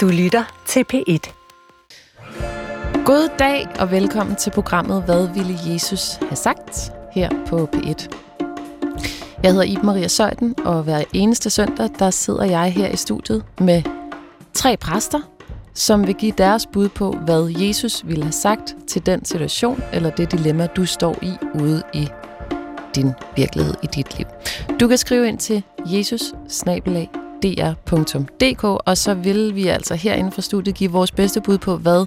Du lytter til P1. God dag og velkommen til programmet Hvad ville Jesus have sagt? her på P1. Jeg hedder Iben Maria Søjden, og hver eneste søndag, der sidder jeg her i studiet med tre præster, som vil give deres bud på, hvad Jesus ville have sagt til den situation eller det dilemma, du står i ude i din virkelighed i dit liv. Du kan skrive ind til jesus dr.dk, og så vil vi altså herinde fra studiet give vores bedste bud på, hvad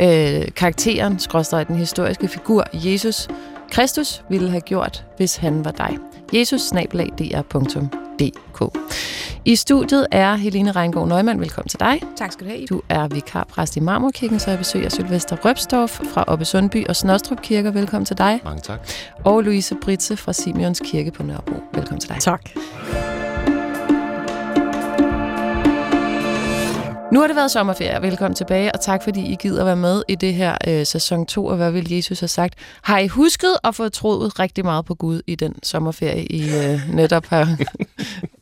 øh, karakteren, skråstrej den historiske figur, Jesus Kristus, ville have gjort, hvis han var dig. Jesus dr.dk. I studiet er Helene Reingård Nøgman. Velkommen til dig. Tak skal du have. Du er vikarpræst i Marmorkirken, så jeg besøger Sylvester Røbstorff fra Oppe Sundby og Snostrup Kirke. Velkommen til dig. Mange tak. Og Louise Britze fra Simeons Kirke på Nørrebro. Velkommen til dig. Tak. Nu har det været sommerferie. Velkommen tilbage, og tak fordi I gider være med i det her øh, sæson 2 og Hvad vil Jesus have sagt? Har I husket at få troet rigtig meget på Gud i den sommerferie, I øh, netop har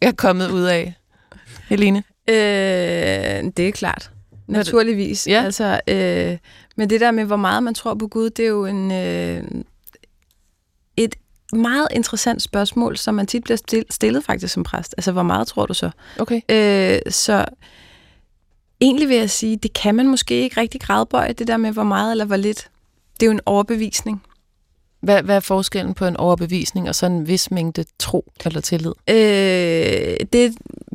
er kommet ud af? Helene? Øh, det er klart. Naturligvis. Ja. Altså, øh, men det der med, hvor meget man tror på Gud, det er jo en, øh, et meget interessant spørgsmål, som man tit bliver stil- stillet faktisk som præst. Altså, hvor meget tror du så? Okay. Øh, så egentlig vil jeg sige, det kan man måske ikke rigtig gradbøje, det der med, hvor meget eller hvor lidt. Det er jo en overbevisning. Hvad, hvad er forskellen på en overbevisning og sådan en vis mængde tro eller tillid? Øh, det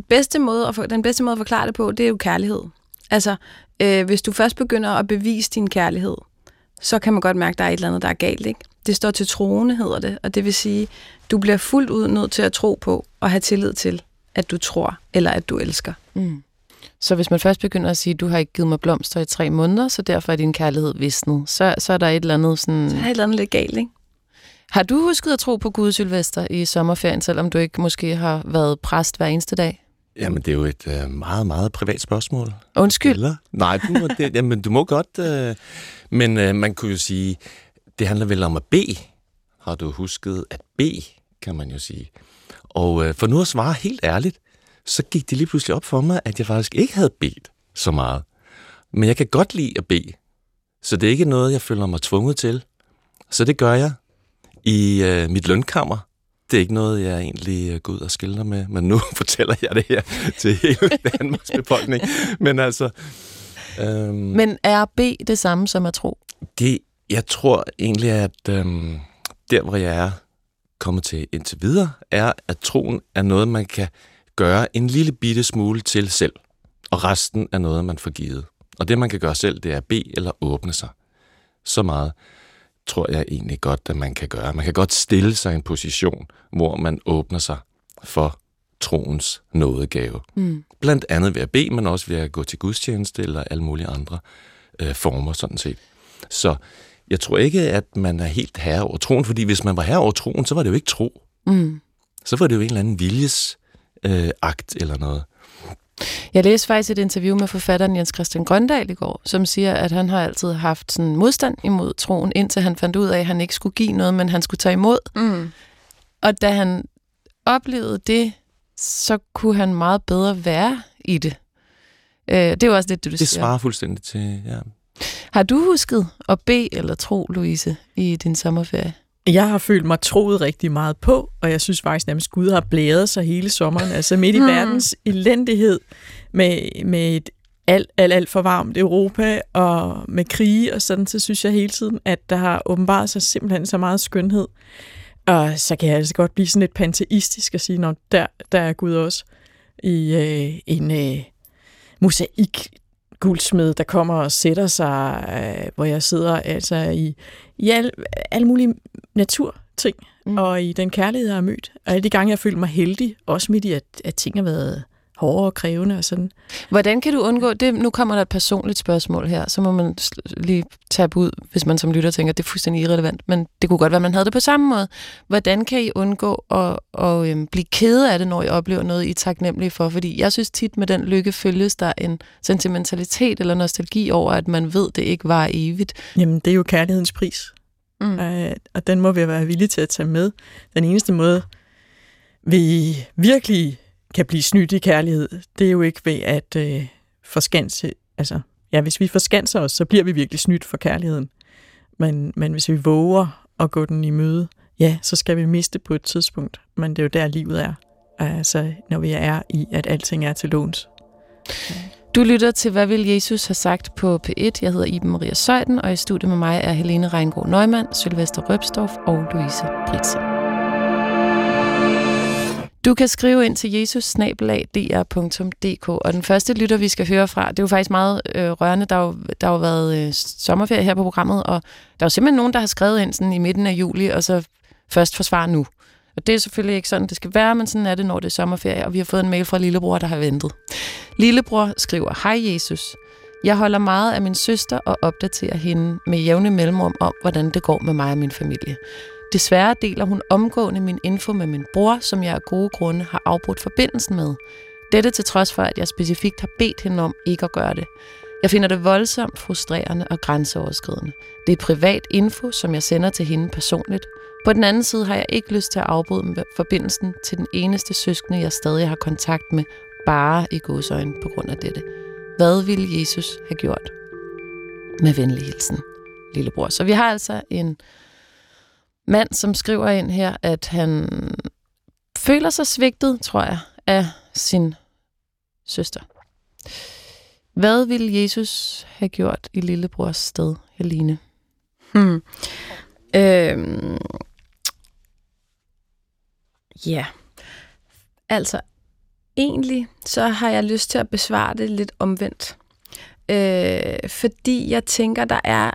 bedste måde at, for, den bedste måde at forklare det på, det er jo kærlighed. Altså, øh, hvis du først begynder at bevise din kærlighed, så kan man godt mærke, at der er et eller andet, der er galt. Ikke? Det står til troende, hedder det. Og det vil sige, du bliver fuldt ud nødt til at tro på og have tillid til, at du tror eller at du elsker. Mm. Så hvis man først begynder at sige, du har ikke givet mig blomster i tre måneder, så derfor er din kærlighed visnet, så, så er der et eller andet sådan... Så er et eller andet lidt galt, ikke? Har du husket at tro på Gud, Sylvester, i sommerferien, selvom du ikke måske har været præst hver eneste dag? Jamen, det er jo et øh, meget, meget privat spørgsmål. Undskyld. Eller? Nej, du må, det, jamen, du må godt. Øh, men øh, man kunne jo sige, det handler vel om at bede. Har du husket at bede, kan man jo sige. Og øh, for nu at svare helt ærligt, så gik det lige pludselig op for mig, at jeg faktisk ikke havde bedt så meget. Men jeg kan godt lide at bede. Så det er ikke noget, jeg føler mig tvunget til. Så det gør jeg i øh, mit lønkammer. Det er ikke noget, jeg egentlig øh, går ud og skiller med, men nu fortæller jeg det her til hele Danmarks befolkning. Men altså... Øhm, Men er B det samme som at tro? det, jeg tror egentlig, at øhm, der, hvor jeg er kommet til indtil videre, er, at troen er noget, man kan gøre en lille bitte smule til selv. Og resten er noget, man får givet. Og det, man kan gøre selv, det er at bede eller åbne sig. Så meget tror jeg egentlig godt, at man kan gøre. Man kan godt stille sig i en position, hvor man åbner sig for troens nådegave. Mm. Blandt andet ved at bede, men også ved at gå til gudstjeneste eller alle mulige andre øh, former, sådan set. Så jeg tror ikke, at man er helt herre over troen, fordi hvis man var herre over troen, så var det jo ikke tro. Mm. Så var det jo en eller anden viljes øh, akt eller noget. Jeg læste faktisk et interview med forfatteren Jens Christian Grøndal i går, som siger, at han har altid haft sådan modstand imod troen, indtil han fandt ud af, at han ikke skulle give noget, men han skulle tage imod. Mm. Og da han oplevede det, så kunne han meget bedre være i det. Øh, det er også lidt, det du Det siger. svarer fuldstændig til... Ja. Har du husket at bede eller tro, Louise, i din sommerferie? Jeg har følt mig troet rigtig meget på, og jeg synes faktisk nærmest, Gud har blæret sig hele sommeren. Altså midt i Hmm. verdens elendighed med, med et alt, alt, alt for varmt Europa og med krige og sådan, så synes jeg hele tiden, at der har åbenbart sig simpelthen så meget skønhed. Og så kan jeg altså godt blive sådan lidt panteistisk og sige, når der, der er Gud også i øh, en øh, mosaik guldsmed, der kommer og sætter sig, øh, hvor jeg sidder altså i, i al, alle mulige naturting, Mm. og i den kærlighed, jeg har mødt. Og alle de gange, jeg følt mig heldig, også midt i, at, at ting har været hårde og krævende og sådan. Hvordan kan du undgå det? Nu kommer der et personligt spørgsmål her, så må man lige tabe ud, hvis man som lytter tænker, at det er fuldstændig irrelevant, men det kunne godt være, at man havde det på samme måde. Hvordan kan I undgå at, at øhm, blive kede af det, når I oplever noget, I er taknemmelige for? Fordi jeg synes tit, med den lykke følges der en sentimentalitet eller nostalgi over, at man ved, det ikke var evigt. Jamen, det er jo kærlighedens pris. Mm. Øh, og den må vi være villige til at tage med. Den eneste måde, vi virkelig kan blive snydt i kærlighed, det er jo ikke ved at øh, forskanse, altså, ja, hvis vi forskanser os, så bliver vi virkelig snydt for kærligheden. Men, men hvis vi våger at gå den i møde, ja, så skal vi miste på et tidspunkt. Men det er jo der, livet er. Altså, når vi er i, at alting er til låns. Du lytter til, hvad vil Jesus have sagt på P1. Jeg hedder Iben Maria Søjden, og i studiet med mig er Helene Reingård Neumann, Sylvester Røbstorff og Louise Pritze. Du kan skrive ind til jesus og den første lytter, vi skal høre fra, det er jo faktisk meget øh, rørende. Der har jo, der har jo været øh, sommerferie her på programmet, og der er jo simpelthen nogen, der har skrevet ind sådan i midten af juli, og så først forsvar nu. Og det er selvfølgelig ikke sådan, det skal være, men sådan er det, når det er sommerferie, og vi har fået en mail fra Lillebror, der har ventet. Lillebror skriver, Hej Jesus, jeg holder meget af min søster og opdaterer hende med jævne mellemrum om, hvordan det går med mig og min familie. Desværre deler hun omgående min info med min bror, som jeg af gode grunde har afbrudt forbindelsen med. Dette til trods for, at jeg specifikt har bedt hende om ikke at gøre det. Jeg finder det voldsomt frustrerende og grænseoverskridende. Det er privat info, som jeg sender til hende personligt. På den anden side har jeg ikke lyst til at afbryde forbindelsen til den eneste søskende, jeg stadig har kontakt med, bare i godsøjne på grund af dette. Hvad ville Jesus have gjort? Med venlig hilsen, lillebror. Så vi har altså en mand, som skriver ind her, at han føler sig svigtet, tror jeg, af sin søster. Hvad ville Jesus have gjort i lillebrors sted, Helene? Hmm. Øhm. Ja. Altså, egentlig så har jeg lyst til at besvare det lidt omvendt. Øh, fordi jeg tænker, der er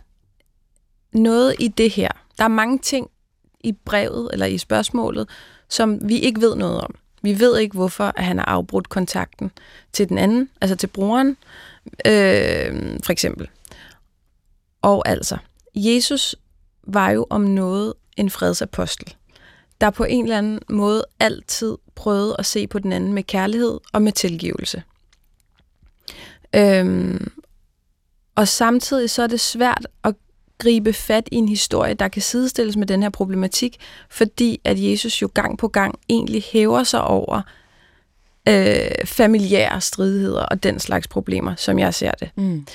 noget i det her. Der er mange ting i brevet eller i spørgsmålet, som vi ikke ved noget om. Vi ved ikke, hvorfor at han har afbrudt kontakten til den anden, altså til brugeren, øh, for eksempel. Og altså, Jesus var jo om noget en fredsapostel, der på en eller anden måde altid prøvede at se på den anden med kærlighed og med tilgivelse. Øhm, og samtidig så er det svært at gribe fat i en historie, der kan sidestilles med den her problematik, fordi at Jesus jo gang på gang egentlig hæver sig over øh, familiære stridigheder og den slags problemer, som jeg ser det. Mm.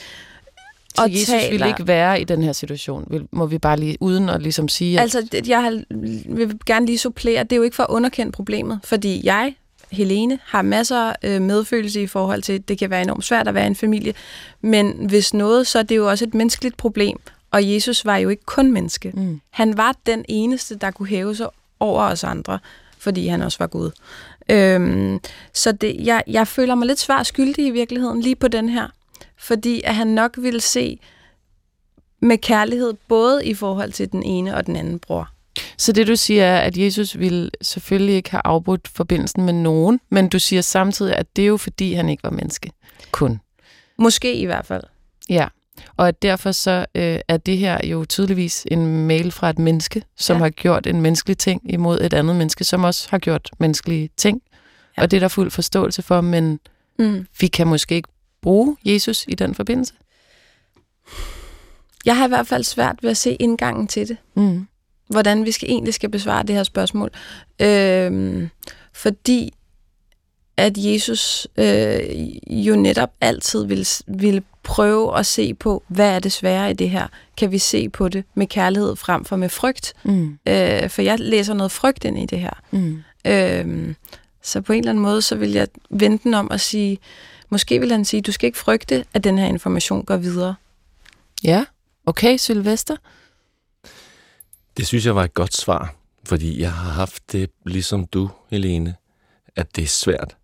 Så og Jesus taler... vil ikke være i den her situation, må vi bare lige, uden at ligesom sige... At... Altså, jeg vil gerne lige supplere, det er jo ikke for at underkende problemet, fordi jeg, Helene, har masser øh, medfølelse i forhold til, at det kan være enormt svært at være en familie, men hvis noget, så er det jo også et menneskeligt problem, og Jesus var jo ikke kun menneske. Mm. Han var den eneste, der kunne hæve sig over os andre, fordi han også var Gud. Øhm, så det, jeg, jeg føler mig lidt svært skyldig i virkeligheden, lige på den her. Fordi at han nok ville se med kærlighed, både i forhold til den ene og den anden bror. Så det du siger er, at Jesus ville selvfølgelig ikke have afbrudt forbindelsen med nogen, men du siger samtidig, at det er jo fordi, han ikke var menneske. Kun. Måske i hvert fald. Ja. Og at derfor så øh, er det her jo tydeligvis en mail fra et menneske, som ja. har gjort en menneskelig ting imod et andet menneske, som også har gjort menneskelige ting. Ja. Og det er der fuld forståelse for, men mm. vi kan måske ikke bruge Jesus i den forbindelse. Jeg har i hvert fald svært ved at se indgangen til det. Mm. Hvordan vi skal egentlig skal besvare det her spørgsmål. Øhm, fordi at Jesus øh, jo netop altid vil, vil prøve at se på, hvad er det svære i det her? Kan vi se på det med kærlighed frem for med frygt? Mm. Øh, for jeg læser noget frygt ind i det her. Mm. Øh, så på en eller anden måde, så vil jeg vente den om at sige, måske vil han sige, du skal ikke frygte, at den her information går videre. Ja, okay, Sylvester. Det synes jeg var et godt svar, fordi jeg har haft det ligesom du, Helene, at det er svært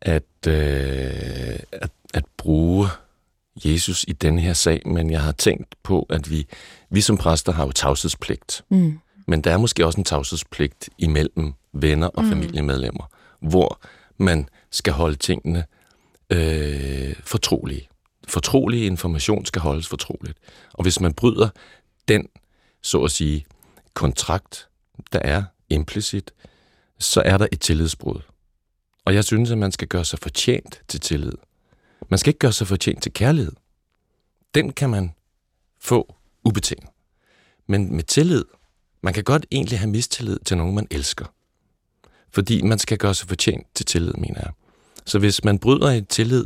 at, øh, at, at bruge Jesus i denne her sag, men jeg har tænkt på, at vi, vi som præster har jo tavshedspligt. Mm. Men der er måske også en tavshedspligt imellem venner og mm. familiemedlemmer, hvor man skal holde tingene øh, fortrolige. Fortrolig information skal holdes fortroligt. Og hvis man bryder den, så at sige, kontrakt, der er implicit, så er der et tillidsbrud. Og jeg synes, at man skal gøre sig fortjent til tillid. Man skal ikke gøre sig fortjent til kærlighed. Den kan man få ubetinget. Men med tillid, man kan godt egentlig have mistillid til nogen, man elsker. Fordi man skal gøre sig fortjent til tillid, mener jeg. Så hvis man bryder et tillid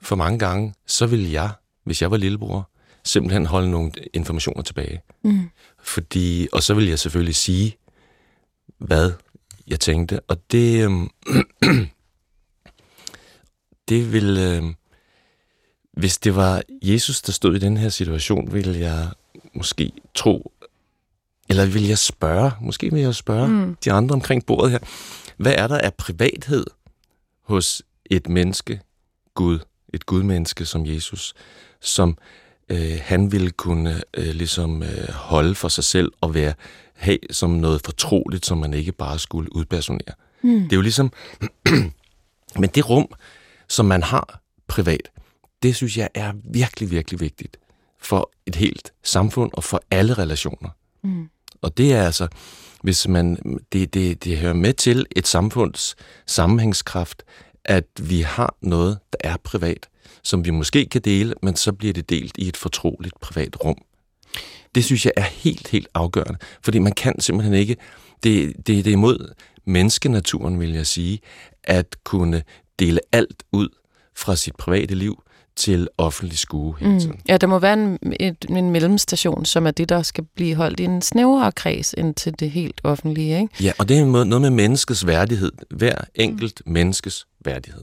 for mange gange, så ville jeg, hvis jeg var lillebror, simpelthen holde nogle informationer tilbage. Mm. Fordi, og så vil jeg selvfølgelig sige, hvad jeg tænkte. Og det, øhm, det vil, øhm, hvis det var Jesus, der stod i den her situation, ville jeg måske tro, eller vil jeg spørge, måske vil jeg spørge mm. de andre omkring bordet her, hvad er der af privathed hos et menneske, Gud, et gudmenneske som Jesus, som øh, han ville kunne øh, ligesom øh, holde for sig selv og være have som noget fortroligt, som man ikke bare skulle udpersonere. Mm. Det er jo ligesom, men det rum, som man har privat, det synes jeg er virkelig, virkelig vigtigt for et helt samfund og for alle relationer. Mm. Og det er altså, hvis man, det, det, det hører med til et samfunds sammenhængskraft, at vi har noget, der er privat, som vi måske kan dele, men så bliver det delt i et fortroligt privat rum. Det synes jeg er helt, helt afgørende, fordi man kan simpelthen ikke, det, det, det er imod menneskenaturen, vil jeg sige, at kunne dele alt ud fra sit private liv til offentlig skue hele Mm. tiden. Ja, der må være en, et, en mellemstation, som er det, der skal blive holdt i en snævrere kreds ind til det helt offentlige, ikke? Ja, og det er noget med menneskets værdighed. Hver enkelt mm. menneskes værdighed.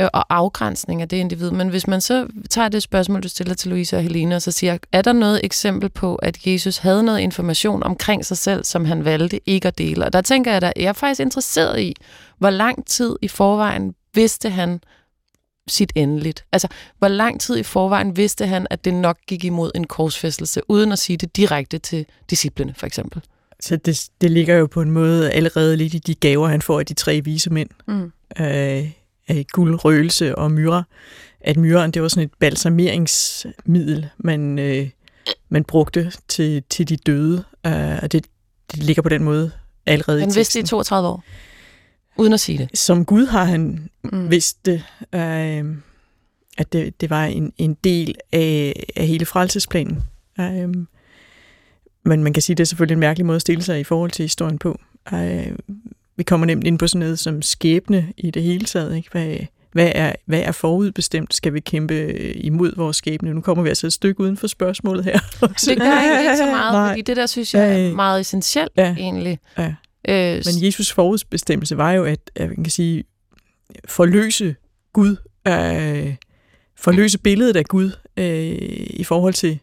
Øh, og afgrænsning af det individ. Men hvis man så tager det spørgsmål, du stiller til Louise og Helene, og så siger, er der noget eksempel på, at Jesus havde noget information omkring sig selv, som han valgte ikke at dele? Og der tænker jeg, at jeg er faktisk interesseret i, hvor lang tid i forvejen vidste han sit endeligt? Altså, hvor lang tid i forvejen vidste han, at det nok gik imod en korsfæstelse, uden at sige det direkte til disciplene, for eksempel? Så det, det ligger jo på en måde allerede lidt i de gaver, han får af de tre vise mænd. Mm. af, af guld, røgelse og myre. At myren, det var sådan et balsameringsmiddel, man, øh, man brugte til, til de døde. Øh, og det, det ligger på den måde allerede Han i vidste det i 32 år, uden at sige det. Som Gud har han mm. vidst det, øh, at det, det var en, en del af, af hele frelsesplanen. Øh, men man kan sige, at det er selvfølgelig en mærkelig måde at stille sig i forhold til historien på. Øh, vi kommer nemt ind på sådan noget som skæbne i det hele taget. Ikke? Hvad, hvad, er, hvad er forudbestemt? Skal vi kæmpe imod vores skæbne? Nu kommer vi altså et stykke uden for spørgsmålet her. Det gør ikke, ikke så meget, Nej. fordi det der synes jeg er meget essentielt Ja. egentlig. Ja. Øh, Men Jesus forudbestemmelse var jo, at, at man kan sige, forløse Gud, øh, forløse billedet af Gud øh, i forhold til,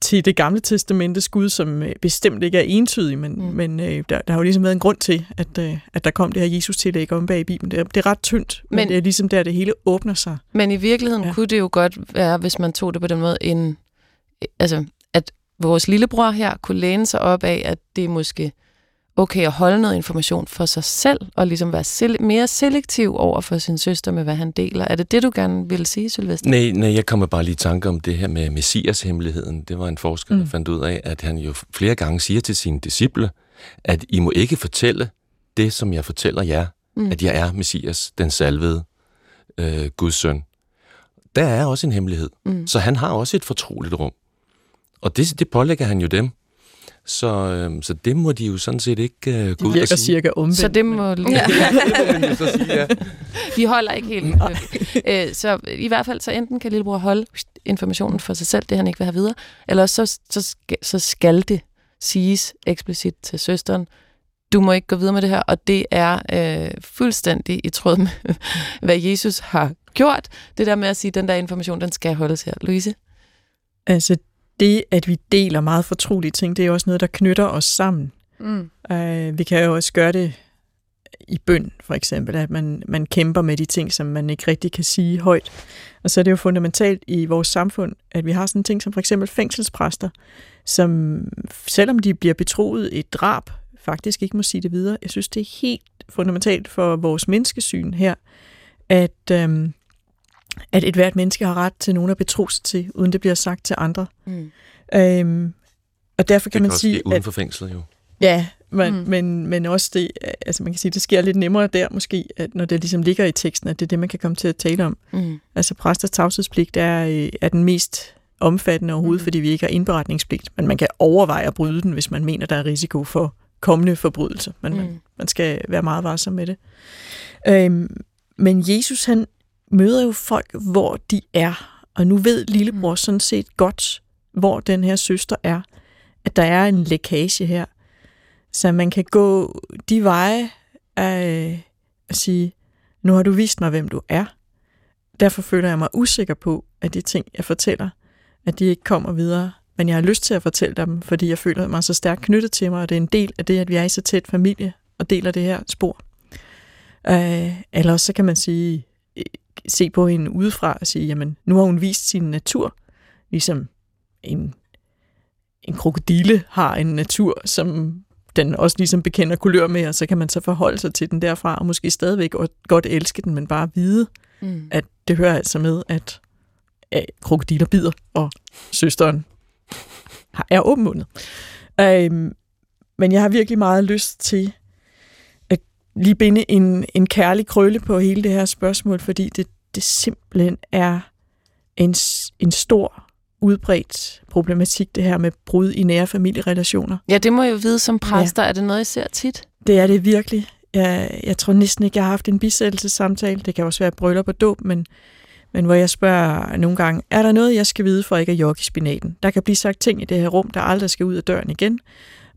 til det gamle testamentes Gud, som øh, bestemt ikke er entydig, men, Mm. men øh, der, der har jo ligesom været en grund til, at, øh, at der kom det her Jesus-tillæg om bag i Bibelen. Det er, det er ret tyndt, men, Men- det er ligesom der, det hele åbner sig. Men i virkeligheden ja. Kunne det jo godt være, hvis man tog det på den måde, en, altså, at vores lillebror her kunne læne sig op af, at det måske okay at holde noget information for sig selv, og ligesom være sele- mere selektiv over for sin søster med, hvad han deler. Er det det, du gerne vil sige, Sylvester? Nej, nej, jeg kommer bare lige i tanke om det her med Messias-hemmeligheden. Det var en forsker, der Mm. fandt ud af, at han jo flere gange siger til sine disciple, at I må ikke fortælle det, som jeg fortæller jer, mm. at jeg er Messias, den salvede øh, Guds søn. Der er også en hemmelighed. Mm. Så han har også et fortroligt rum. Og det, det pålægger han jo dem. Så, øh, så det må de jo sådan set ikke øh, gå Det ud og virker sige. cirka omvendt. Så det må... Ja, det må så sige, ja. De holder ikke helt. øh, så i hvert fald, så enten kan lillebror holde informationen for sig selv, det han ikke vil have videre, eller også så, så, skal, så skal det siges eksplicit til søsteren, du må ikke gå videre med det her, og det er øh, fuldstændig i tråd med, hvad Jesus har gjort. Det der med at sige, at den der information, den skal holdes her. Louise? Altså det, at vi deler meget fortrolige ting, det er også noget, der knytter os sammen. Mm. Øh, vi kan jo også gøre det i bøn, for eksempel, at man, man kæmper med de ting, som man ikke rigtig kan sige højt. Og så er det jo fundamentalt i vores samfund, at vi har sådan ting som for eksempel fængselspræster, som selvom de bliver betroet et drab, faktisk ikke må sige det videre. Jeg synes, det er helt fundamentalt for vores menneskesyn her, at, øhm, at et hvert menneske har ret til nogen at betro sig til, uden det bliver sagt til andre. Mm. Øhm, og derfor Det kan kan man også sige, ske uden for fængslet jo. Ja, men, Mm. men, men også det, altså man kan sige, det sker lidt nemmere der måske, at når det ligesom ligger i teksten, at det er det, man kan komme til at tale om. Mm. Altså præsters tavshedspligt er, øh, er den mest omfattende overhovedet, Mm. fordi vi ikke har indberetningspligt, men man kan overveje at bryde den, hvis man mener, der er risiko for kommende forbrydelser, men mm. man, man skal være meget varsom med det. Øhm, men Jesus, han møder jo folk, hvor de er. Og nu ved lillebror sådan set godt, hvor den her søster er. At der er en lækage her. Så man kan gå de veje af at sige, nu har du vist mig, hvem du er. Derfor føler jeg mig usikker på, at de ting, jeg fortæller, at de ikke kommer videre. Men jeg har lyst til at fortælle dem, fordi jeg føler mig så stærkt knyttet til mig, og det er en del af det, at vi er i så tæt familie og deler det her spor. Øh, eller så kan man sige, se på hende udefra og sige, jamen, nu har hun vist sin natur, ligesom en, en krokodille har en natur, som den også ligesom bekender kulør med, og så kan man så forholde sig til den derfra, og måske stadigvæk godt elske den, men bare vide, mm. at det hører altså med, at, at krokodiller bider, og søsteren er åbenmundet. Øhm, men jeg har virkelig meget lyst til lige binde en, en kærlig krølle på hele det her spørgsmål, fordi det, det simpelthen er en, en stor udbredt problematik, det her med brud i nære familierelationer. Ja, det må jeg jo vide som præster. Ja. Er det noget, I ser tit? Det er det virkelig. Jeg, jeg tror næsten ikke, jeg har haft en bisættelsessamtale. Det kan også være bryllup og dåb, men, men hvor jeg spørger nogle gange, er der noget, jeg skal vide for ikke at jogge i spinaten? Der kan blive sagt ting i det her rum, der aldrig skal ud af døren igen.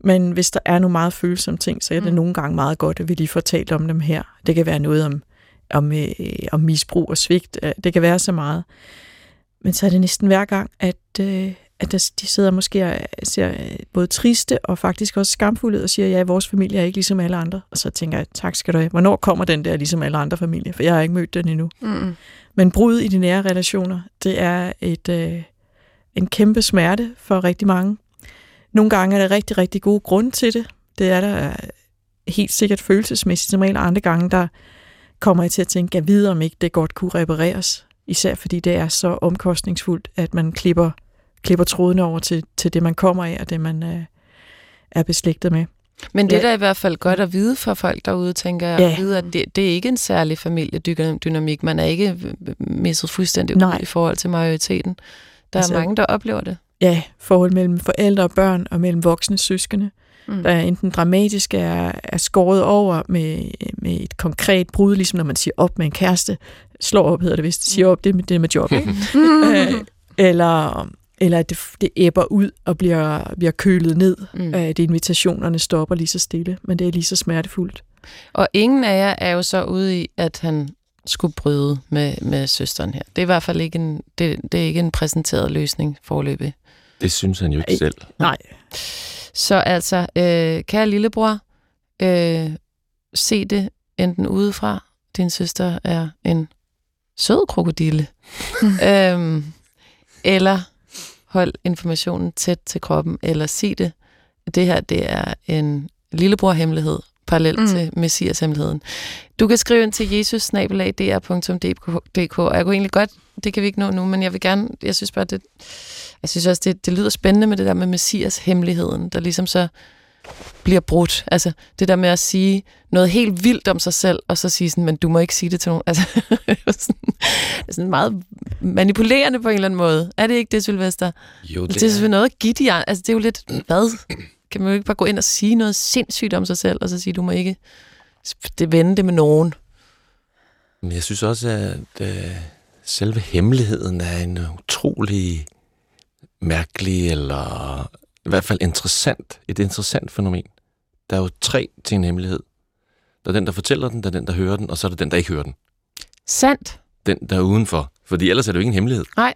Men hvis der er nogle meget følsomme ting, så er det mm. nogle gange meget godt, at vi lige får talt om dem her. Det kan være noget om, om, øh, om misbrug og svigt. Det kan være så meget. Men så er det næsten hver gang, at, øh, at de sidder måske og ser både triste og faktisk også skamfulde ud og siger, ja, vores familie er ikke ligesom alle andre. Og så tænker jeg, tak skal du have. Hvornår kommer den der ligesom alle andre familier? For jeg har ikke mødt den endnu. Mm. Men brud i de nære relationer, det er et, øh, en kæmpe smerte for rigtig mange. Nogle gange er der rigtig, rigtig gode grunde til det. Det er der helt sikkert følelsesmæssigt, som regel andre gange, der kommer jeg til at tænke, jeg ved om ikke det godt kunne repareres. Især fordi det er så omkostningsfuldt, at man klipper, klipper trådene over til, til det, man kommer af, og det, man øh, er beslægtet med. Men det ja. er da i hvert fald godt at vide for folk derude, tænker jeg, ja. at vide, at det, det er ikke en særlig familiedynamik. Man er ikke misset fuldstændig ud i forhold til majoriteten. Der altså, er mange, der oplever det. Ja, forhold mellem forældre og børn, og mellem voksne søskende, mm. der er enten dramatisk er, er skåret over med, med et konkret brud, ligesom når man siger op med en kæreste, slår op hedder det vist, siger op, det, det med job, ikke? øh, eller, eller at det, det æbber ud og bliver, bliver kølet ned, mm. at invitationerne stopper lige så stille, men det er lige så smertefuldt. Og ingen af jer er jo så ude i, at han skulle bryde med, med søsteren her. Det er i hvert fald ikke en, det, det er ikke en præsenteret løsning forløbig. Det synes han jo ikke selv. Nej. Så altså, øh, kære lillebror, øh, se det enten udefra. Din søster er en sød krokodille. øhm, eller hold informationen tæt til kroppen, eller sig det. Det her, det er en lillebror-hemmelighed, parallelt mm. til Messias-hemmeligheden. Du kan skrive ind til jesus-dr.dk, og jeg kunne egentlig godt, det kan vi ikke nå nu, men jeg vil gerne, jeg synes bare, det, jeg synes også, det, det lyder spændende med det der med Messias-hemmeligheden, der ligesom så bliver brudt. Altså det der med at sige noget helt vildt om sig selv, og så sige sådan, men du må ikke sige det til nogen. Altså, sådan, sådan meget manipulerende på en eller anden måde. Er det ikke det, Sylvester? Jo, det, det er selvfølgelig noget at give de Altså det er jo lidt, hvad? Kan man jo ikke bare gå ind og sige noget sindssygt om sig selv, og så sige, du må ikke det vende det med nogen? Men jeg synes også, at uh, selve hemmeligheden er en utrolig mærkelig eller i hvert fald interessant, et interessant fænomen. Der er jo tre til en hemmelighed. Der er den, der fortæller den, der er den, der hører den, og så er der den, der ikke hører den. Sandt. Den, der er udenfor. Fordi ellers er det jo ikke en hemmelighed. Nej.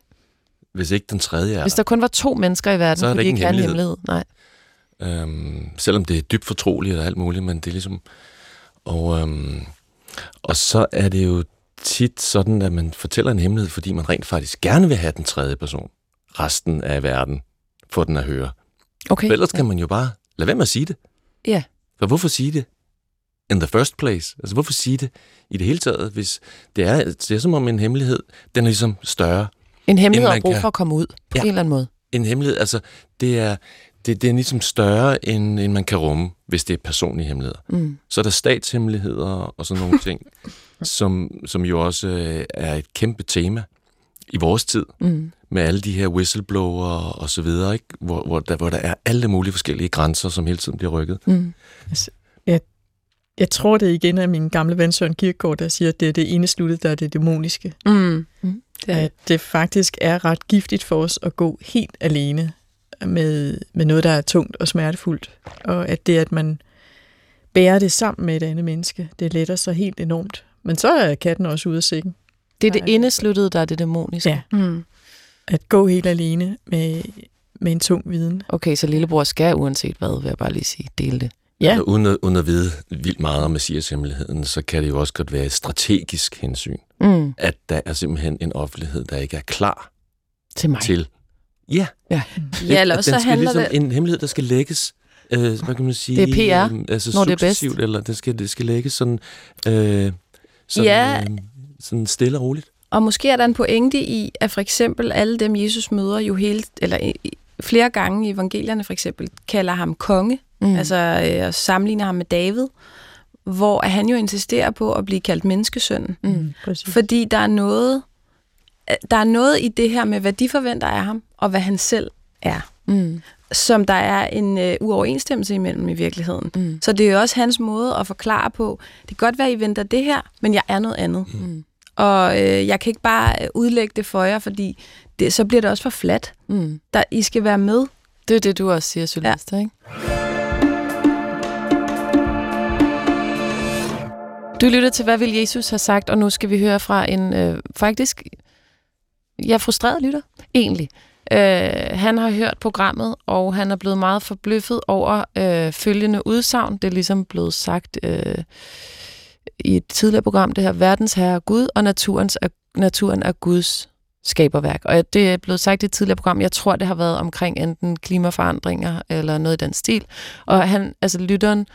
Hvis ikke den tredje er Hvis der kun var to mennesker i verden, så er det ikke en hemmelighed. hemmelighed. Nej. Øhm, selvom det er dybt fortroligt og alt muligt, men det er ligesom... Og, øhm, og så er det jo tit sådan, at man fortæller en hemmelighed, fordi man rent faktisk gerne vil have den tredje person, resten af verden, for den at høre. Okay. For ellers kan man jo bare lade være med at sige det. Ja. For hvorfor sige det in the first place? Altså hvorfor sige det i det hele taget, hvis det er, det er som om en hemmelighed, den er ligesom større. En hemmelighed har brug kan... for at komme ud på ja, en eller anden måde. En hemmelighed, altså det er, det, det er ligesom større, end, end man kan rumme, hvis det er personlige hemmeligheder. Mm. Så er der statshemmeligheder og sådan nogle ting, som, som jo også øh, er et kæmpe tema i vores tid, mm. med alle de her whistleblower og så videre, ikke? Hvor, hvor, der, hvor der er alle mulige forskellige grænser, som hele tiden bliver rykket. Mm. Altså, jeg jeg tror det igen er min gamle ven Søren Kierkegaard, der siger, at det er det ene sluttet, der er det dæmoniske. Mm. Mm. Det er, At det faktisk er ret giftigt for os at gå helt alene med, med noget, der er tungt og smertefuldt. Og at det, at man bærer det sammen med et andet menneske, det letter sig helt enormt. Men så er katten også ude af sækken. Det er det indesluttede, der er det dæmoniske. Ja. mm. At gå helt alene med, med en tung viden. Okay, så lillebror skal uanset hvad, vil jeg bare lige sige, dele det. Ja, Altså, uden, at, uden at vide vildt meget om Messias-hemmeligheden, så kan det jo også godt være et strategisk hensyn, Mm. at der er simpelthen en offentlighed, der ikke er klar Til mig. til... Ja, ja, At- eller at også den så handler ligesom, det... En hemmelighed, der skal lægges, øh, hvad kan man sige? Det er PR, øh, altså når det er bedst. Eller det skal, det skal lægges sådan, øh, sådan, Ja. øh, sådan stille og roligt. Og måske er der en pointe i, at for eksempel alle dem, Jesus møder jo hele, eller flere gange i evangelierne for eksempel, kalder ham konge, Mm. mm. altså øh, og sammenligner ham med David, hvor han jo insisterer på at blive kaldt menneskesønnen. Mm. præcis. Fordi der er noget, der er noget i det her med, hvad de forventer af ham, og hvad han selv er, Mm. som der er en øh, uoverensstemmelse imellem i virkeligheden. Mm. Så det er jo også hans måde at forklare på, det kan godt være, I venter det her, men jeg er noget andet. Mm. Og øh, jeg kan ikke bare øh, udlægge det for jer, fordi det, så bliver det også for fladt. Mm. Der, I skal være med. Det er det, du også siger, Sylvester, ja. ikke? Du lytter til, hvad vil Jesus have sagt, og nu skal vi høre fra en øh, faktisk, ja, frustreret lytter, egentlig. Øh, han har hørt programmet, og han er blevet meget forbløffet over øh, følgende udsagn. Det er ligesom blevet sagt øh, i et tidligere program, det her, verdens herre er Gud, og naturens er, naturen er Guds skaberværk. Og det er blevet sagt i et tidligere program, jeg tror, det har været omkring enten klimaforandringer eller noget i den stil. Og han, altså lytteren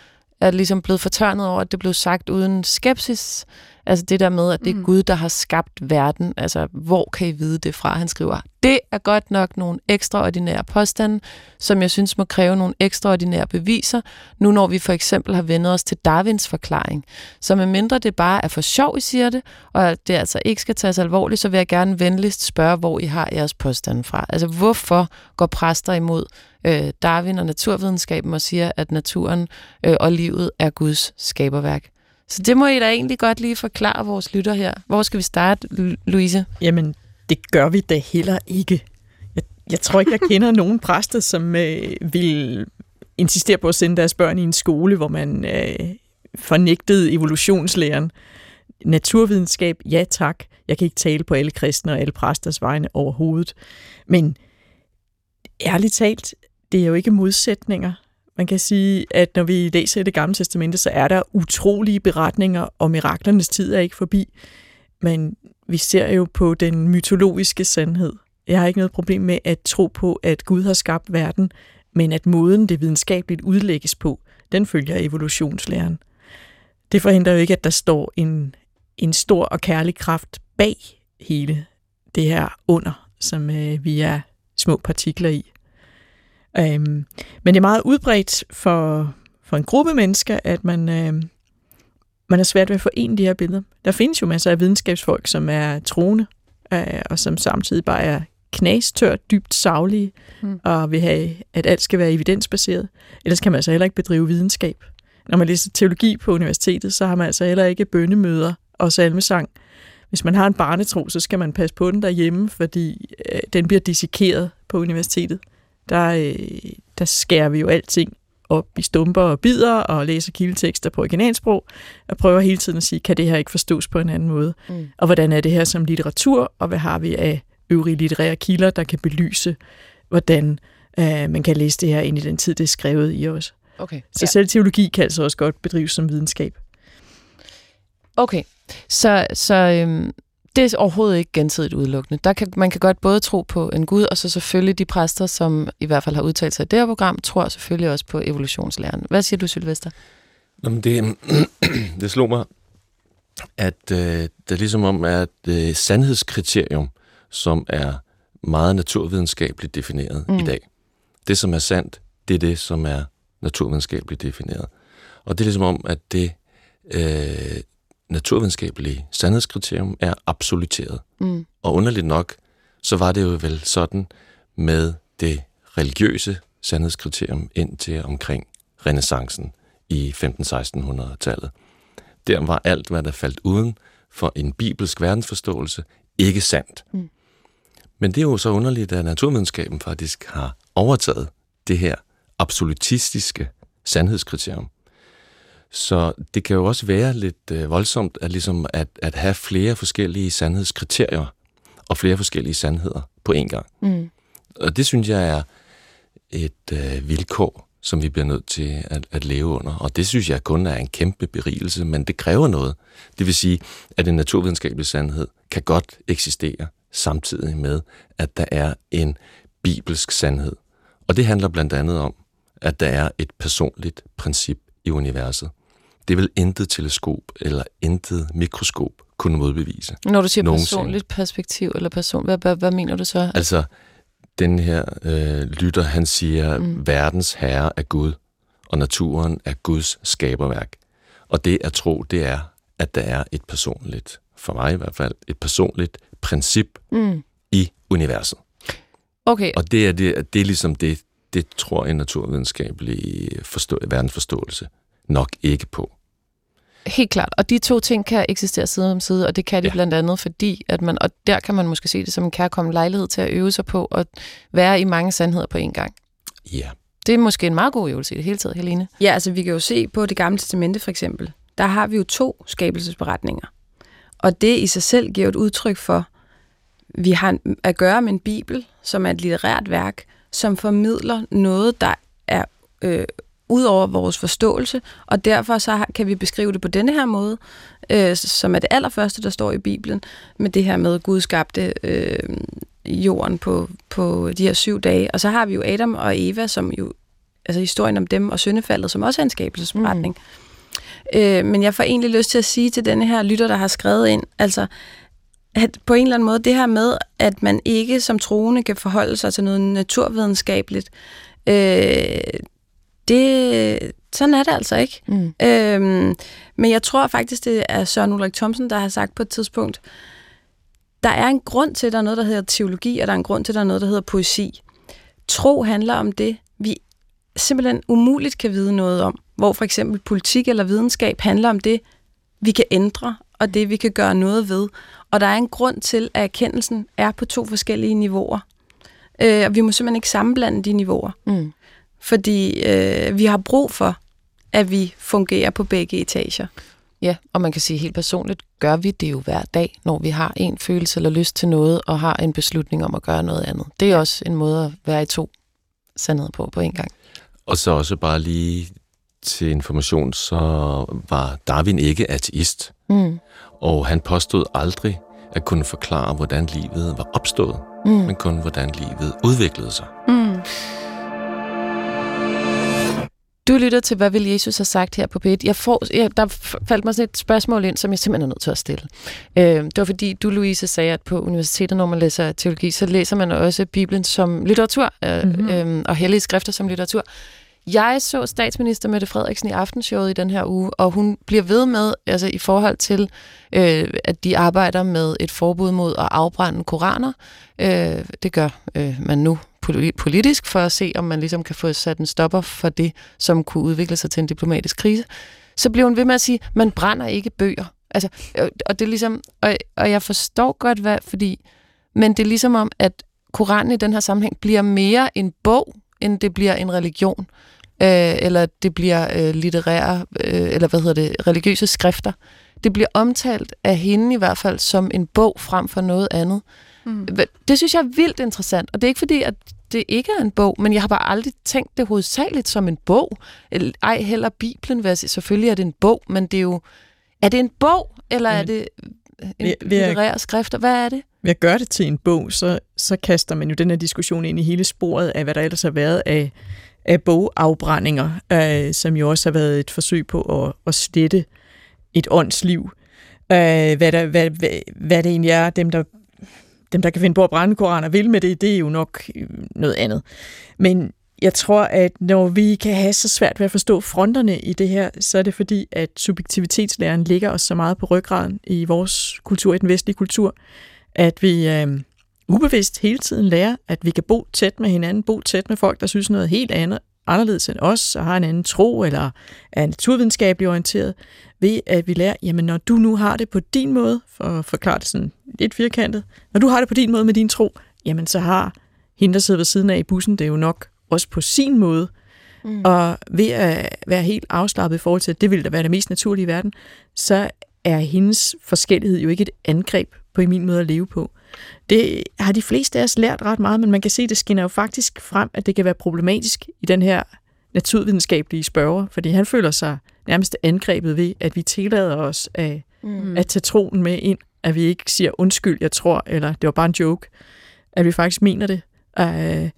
er ligesom blevet fortørnet over, at det blev sagt uden skepsis. Altså det der med, at det er Mm. Gud, der har skabt verden. Altså, hvor kan I vide det fra? Han skriver, det er godt nok nogle ekstraordinære påstande, som jeg synes må kræve nogle ekstraordinære beviser, nu når vi for eksempel har vendt os til Darwins forklaring. Så med mindre det bare er for sjov, I siger det, og det altså ikke skal tages alvorligt, så vil jeg gerne venligst spørge, hvor I har jeres påstande fra. Altså, hvorfor går præster imod øh, Darwin og naturvidenskaben og siger, at naturen øh, og livet er Guds skaberværk? Så det må I da egentlig godt lige forklare vores lytter her. Hvor skal vi starte, Louise? Jamen, det gør vi da heller ikke. Jeg, jeg tror ikke, jeg kender nogen præster, som øh, vil insistere på at sende deres børn i en skole, hvor man øh, fornægtede evolutionslæren. Naturvidenskab, ja tak. Jeg kan ikke tale på alle kristne og alle præsters vegne overhovedet. Men ærligt talt, det er jo ikke modsætninger. Man kan sige, at når vi læser i det gamle testamente, så er der utrolige beretninger, og miraklernes tid er ikke forbi. Men vi ser jo på den mytologiske sandhed. Jeg har ikke noget problem med at tro på, at Gud har skabt verden, men at måden det videnskabeligt udlægges på, den følger evolutionslæren. Det forhindrer jo ikke, at der står en, en stor og kærlig kraft bag hele det her under, som øh, vi er små partikler i. Øhm, men det er meget udbredt for, for en gruppe mennesker, at man, øh, man er svært ved at forene de her billeder. Der findes jo masser af videnskabsfolk, som er troende, øh, og som samtidig bare er knastørt, dybt savlige, mm. og vil have, at alt skal være evidensbaseret. Ellers kan man altså heller ikke bedrive videnskab. Når man læser teologi på universitetet, så har man altså heller ikke bønnemøder og salmesang. Hvis man har en barnetro, så skal man passe på den derhjemme, fordi øh, den bliver dissekeret på universitetet. Der, øh, der skærer vi jo alting op i stumper og bider og læser kildetekster på originalsprog og prøver hele tiden at sige, kan det her ikke forstås på en anden måde? Mm. Og hvordan er det her som litteratur, og hvad har vi af øvrige litterære kilder, der kan belyse, hvordan øh, man kan læse det her ind i den tid, det er skrevet i os. Okay. Så ja. selv teologi kan altså også godt bedrives som videnskab. Okay, så, så øhm, det er overhovedet ikke gensidigt udelukkende. Der kan, man kan godt både tro på en Gud, og så selvfølgelig de præster, som i hvert fald har udtalt sig i det her program, tror selvfølgelig også på evolutionslæren. Hvad siger du, Sylvester? Nå, men det, det slog mig, at øh, det er ligesom om, at øh, sandhedskriterium, som er meget naturvidenskabeligt defineret. Mm. i dag. Det, som er sandt, det er det, som er naturvidenskabeligt defineret. Og det er ligesom om, at det øh, naturvidenskabelige sandhedskriterium er absoluteret. Mm. Og underligt nok, så var det jo vel sådan med det religiøse sandhedskriterium indtil omkring renaissancen i 15-1600-tallet. Der var alt, hvad der faldt uden for en bibelsk verdensforståelse, ikke sandt. Mm. Men det er jo så underligt, at naturvidenskaben faktisk har overtaget det her absolutistiske sandhedskriterium. Så det kan jo også være lidt øh, voldsomt at, ligesom at, at have flere forskellige sandhedskriterier og flere forskellige sandheder på én gang. Mm. Og det synes jeg er et øh, vilkår, som vi bliver nødt til at, at leve under. Og det synes jeg kun er en kæmpe berigelse, men det kræver noget. Det vil sige, at en naturvidenskabelig sandhed kan godt eksistere samtidig med, at der er en bibelsk sandhed. Og det handler blandt andet om, at der er et personligt princip i universet. Det vil intet teleskop eller intet mikroskop kunne modbevise. Når du siger nogensinde. personligt perspektiv eller person, hvad, hvad, hvad mener du så? Altså, den her øh, lytter, han siger, mm. verdens herre er Gud, og naturen er Guds skaberværk. Og det at tro, det er, at der er et personligt, for mig i hvert fald, et personligt princip mm. i universet. Okay. Og det er, det, det er ligesom det, det tror en naturvidenskabelig forstå, verdensforståelse nok ikke på. Helt klart. Og de to ting kan eksistere side om side, og det kan de ja. blandt andet, fordi at man, og der kan man måske se det som en kærkommen lejlighed til at øve sig på at være i mange sandheder på én gang. Ja. Det er måske en meget god øvelse i det hele taget, Helene. Ja, altså vi kan jo se på det gamle testamente for eksempel. Der har vi jo to skabelsesberetninger. Og det i sig selv giver et udtryk for, vi har at gøre med en bibel, som er et litterært værk, som formidler noget, der er øh, ud over vores forståelse, og derfor så kan vi beskrive det på denne her måde, øh, som er det allerførste, der står i Bibelen, med det her med, at Gud skabte øh, jorden på, på de her syv dage. Og så har vi jo Adam og Eva, som jo, altså historien om dem og syndefaldet, som også er en skabelsesberetning. Mm. Øh, men jeg får egentlig lyst til at sige til denne her lytter, der har skrevet ind, altså, at på en eller anden måde, det her med, at man ikke som troende kan forholde sig til noget naturvidenskabeligt, øh, det, sådan er det altså ikke. Mm. Øhm, men jeg tror faktisk, det er Søren Ulrik Thomsen, der har sagt på et tidspunkt, der er en grund til, at der er noget, der hedder teologi, og der er en grund til, at der er noget, der hedder poesi. Tro handler om det, vi simpelthen umuligt kan vide noget om. Hvor for eksempel politik eller videnskab handler om det, vi kan ændre, og det, vi kan gøre noget ved. Og der er en grund til, at erkendelsen er på to forskellige niveauer. Øh, og vi må simpelthen ikke sammenblande de niveauer. Mm fordi øh, vi har brug for, at vi fungerer på begge etager. Ja, og man kan sige helt personligt, gør vi det jo hver dag, når vi har en følelse eller lyst til noget, og har en beslutning om at gøre noget andet. Det er også en måde at være i to sandheder på på en gang. Og så også bare lige til information, så var Darwin ikke ateist. Mm. Og han påstod aldrig at kunne forklare, hvordan livet var opstået, mm. men kun hvordan livet udviklede sig. Mm. Du lytter til, hvad vil Jesus have sagt her på P1? Jeg får, jeg, der faldt mig sådan et spørgsmål ind, som jeg simpelthen er nødt til at stille. Øh, det var fordi, du, Louise, sagde, at på universitetet, når man læser teologi, så læser man også Bibelen som litteratur, øh, mm-hmm. øh, og hellige skrifter som litteratur. Jeg så statsminister Mette Frederiksen i aftenshowet i den her uge, og hun bliver ved med, altså i forhold til, øh, at de arbejder med et forbud mod at afbrænde koraner. Øh, det gør øh, man nu politisk for at se, om man ligesom kan få sat en stopper for det, som kunne udvikle sig til en diplomatisk krise. Så bliver hun ved med at sige, man brænder ikke bøger. Altså, øh, og det er ligesom, og, og jeg forstår godt, hvad, fordi, men det er ligesom om, at Koranen i den her sammenhæng bliver mere en bog, end det bliver en religion, øh, eller det bliver øh, litterære, øh, eller hvad hedder det, religiøse skrifter. Det bliver omtalt af hende i hvert fald som en bog frem for noget andet. Mm. Det synes jeg er vildt interessant, og det er ikke fordi, at det ikke er en bog, men jeg har bare aldrig tænkt det hovedsageligt som en bog. Ej heller Bibelen, vil selvfølgelig er det en bog, men det er jo, er det en bog, eller er det en litterær skrift? Hvad er det? Ved at gøre det til en bog, så, så kaster man jo den her diskussion ind i hele sporet af, hvad der ellers har været af, af bogafbrændinger, øh, som jo også har været et forsøg på at, at slette et åndsliv. Øh, hvad, der, hvad, hvad, hvad det egentlig er, dem der dem, der kan finde på at brænde koraner, vil med det, det er jo nok øh, noget andet. Men jeg tror, at når vi kan have så svært ved at forstå fronterne i det her, så er det fordi, at subjektivitetslæren ligger os så meget på ryggraden i vores kultur, i den vestlige kultur, at vi øh, ubevidst hele tiden lærer, at vi kan bo tæt med hinanden, bo tæt med folk, der synes noget helt andet, anderledes end os, og har en anden tro, eller er naturvidenskabeligt orienteret, ved at vi lærer, jamen når du nu har det på din måde, for at forklare det sådan lidt firkantet, når du har det på din måde med din tro, jamen så har hende, der sidder ved siden af i bussen, det er jo nok også på sin måde. Mm. Og ved at være helt afslappet i forhold til, at det ville da være det mest naturlige i verden, så er hendes forskellighed jo ikke et angreb på min måde at leve på. Det har de fleste af os lært ret meget, men man kan se, at det skinner jo faktisk frem, at det kan være problematisk i den her naturvidenskabelige spørger, fordi han føler sig nærmest angrebet ved, at vi tillader os at, mm. at tage troen med ind, at vi ikke siger undskyld, jeg tror, eller det var bare en joke, at vi faktisk mener det. Uh,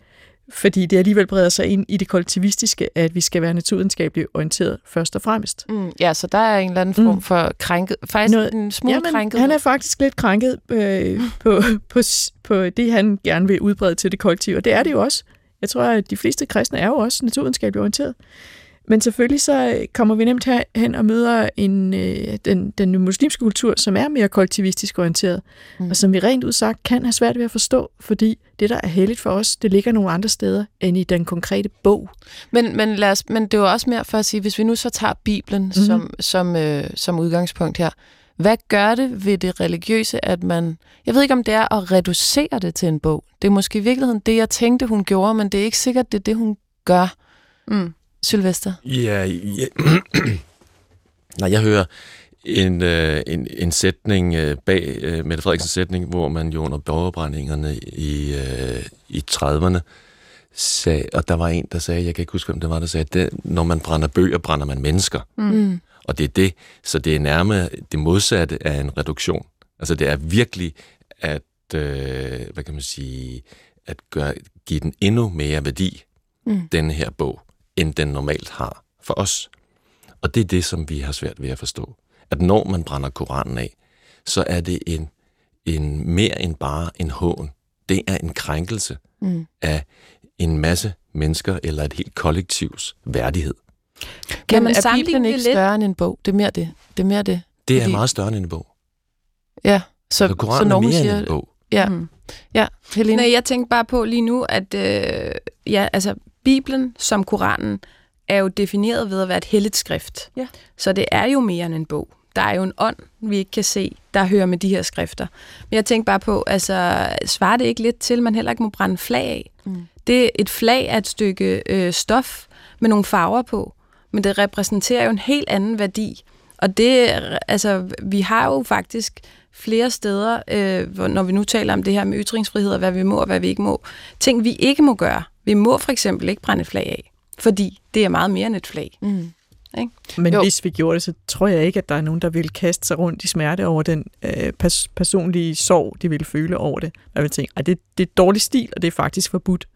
fordi det alligevel breder sig ind i det kollektivistiske, at vi skal være naturvidenskabeligt orienteret først og fremmest. Mm, ja, så der er en eller anden form mm. for krænket, faktisk Noget, en smule jamen, krænket. Han er faktisk lidt krænket øh, på, på, på det, han gerne vil udbrede til det kollektive, og det er det jo også. Jeg tror, at de fleste kristne er jo også naturvidenskabeligt orienteret. Men selvfølgelig så kommer vi nemt hen og møder en, øh, den, den muslimske kultur, som er mere kollektivistisk orienteret, mm. og som vi rent udsagt kan have svært ved at forstå, fordi det, der er heldigt for os, det ligger nogle andre steder end i den konkrete bog. Men, men, lad os, men det er jo også mere for at sige, hvis vi nu så tager Bibelen mm. som, som, øh, som udgangspunkt her, hvad gør det ved det religiøse, at man... Jeg ved ikke, om det er at reducere det til en bog. Det er måske i virkeligheden det, jeg tænkte, hun gjorde, men det er ikke sikkert, det er det, hun gør. Mm. Sylvester? Ja, ja. Nej, jeg hører en, øh, en, en sætning øh, bag øh, Mette Frederiksens sætning, hvor man jo under borgerbrændingerne i, øh, i 30'erne sagde, og der var en, der sagde, jeg kan ikke huske, hvem det var, der sagde, at det, når man brænder bøger, brænder man mennesker. Mm. Og det er det, så det er nærmere det modsatte af en reduktion. Altså det er virkelig at, øh, hvad kan man sige, at gøre, give den endnu mere værdi, mm. den her bog end den normalt har for os. Og det er det, som vi har svært ved at forstå. At når man brænder Koranen af, så er det en, en mere end bare en hån. Det er en krænkelse mm. af en masse mennesker eller et helt kollektivs værdighed. Kan man er Bibelen ikke lidt? større end en bog? Det er mere det. Det er, mere det. Det er Fordi... meget større end en bog. Ja, så, så, Koranen så når hun siger, en bog. Ja, mm. ja Helene. Nej, jeg tænker bare på lige nu, at øh, ja, altså, Bibelen som Koranen er jo defineret ved at være et helligt skrift. Ja. Så det er jo mere end en bog. Der er jo en ånd, vi ikke kan se, der hører med de her skrifter. Men jeg tænker bare på, altså, svarer det ikke lidt til, at man heller ikke må brænde flag af? Mm. Det, et flag er et stykke øh, stof med nogle farver på, men det repræsenterer jo en helt anden værdi. Og det, altså, vi har jo faktisk flere steder, øh, når vi nu taler om det her med ytringsfrihed og hvad vi må og hvad vi ikke må, ting vi ikke må gøre. Vi må for eksempel ikke brænde flag af, fordi det er meget mere end et flag. Mm. Ikke? Men jo. hvis vi gjorde det, så tror jeg ikke, at der er nogen, der vil kaste sig rundt i smerte over den øh, pers- personlige sorg, de vil føle over det. Jeg vil tænke, at det, det er dårlig stil, og det er faktisk forbudt.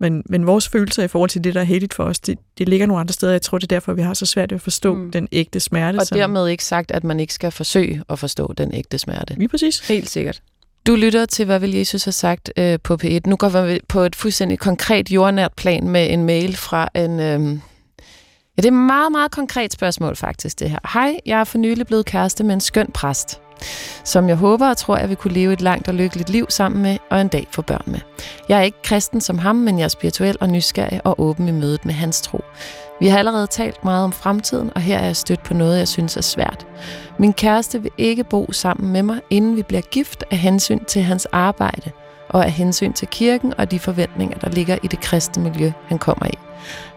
Men, men vores følelser i forhold til det, der er heldigt for os, det, det ligger nogle andre steder. Jeg tror, det er derfor, vi har så svært ved at forstå mm. den ægte smerte. Og som... dermed ikke sagt, at man ikke skal forsøge at forstå den ægte smerte. Lige præcis. Helt sikkert. Du lytter til, hvad vil Jesus have sagt øh, på P1. Nu går vi på et fuldstændig konkret jordnært plan med en mail fra en... Øh, ja, det er et meget, meget konkret spørgsmål faktisk, det her. Hej, jeg er for nylig blevet kæreste med en skøn præst som jeg håber og tror, jeg vil kunne leve et langt og lykkeligt liv sammen med, og en dag få børn med. Jeg er ikke kristen som ham, men jeg er spirituel og nysgerrig og åben i mødet med hans tro. Vi har allerede talt meget om fremtiden, og her er jeg stødt på noget, jeg synes er svært. Min kæreste vil ikke bo sammen med mig, inden vi bliver gift af hensyn til hans arbejde, og af hensyn til kirken og de forventninger, der ligger i det kristne miljø, han kommer i.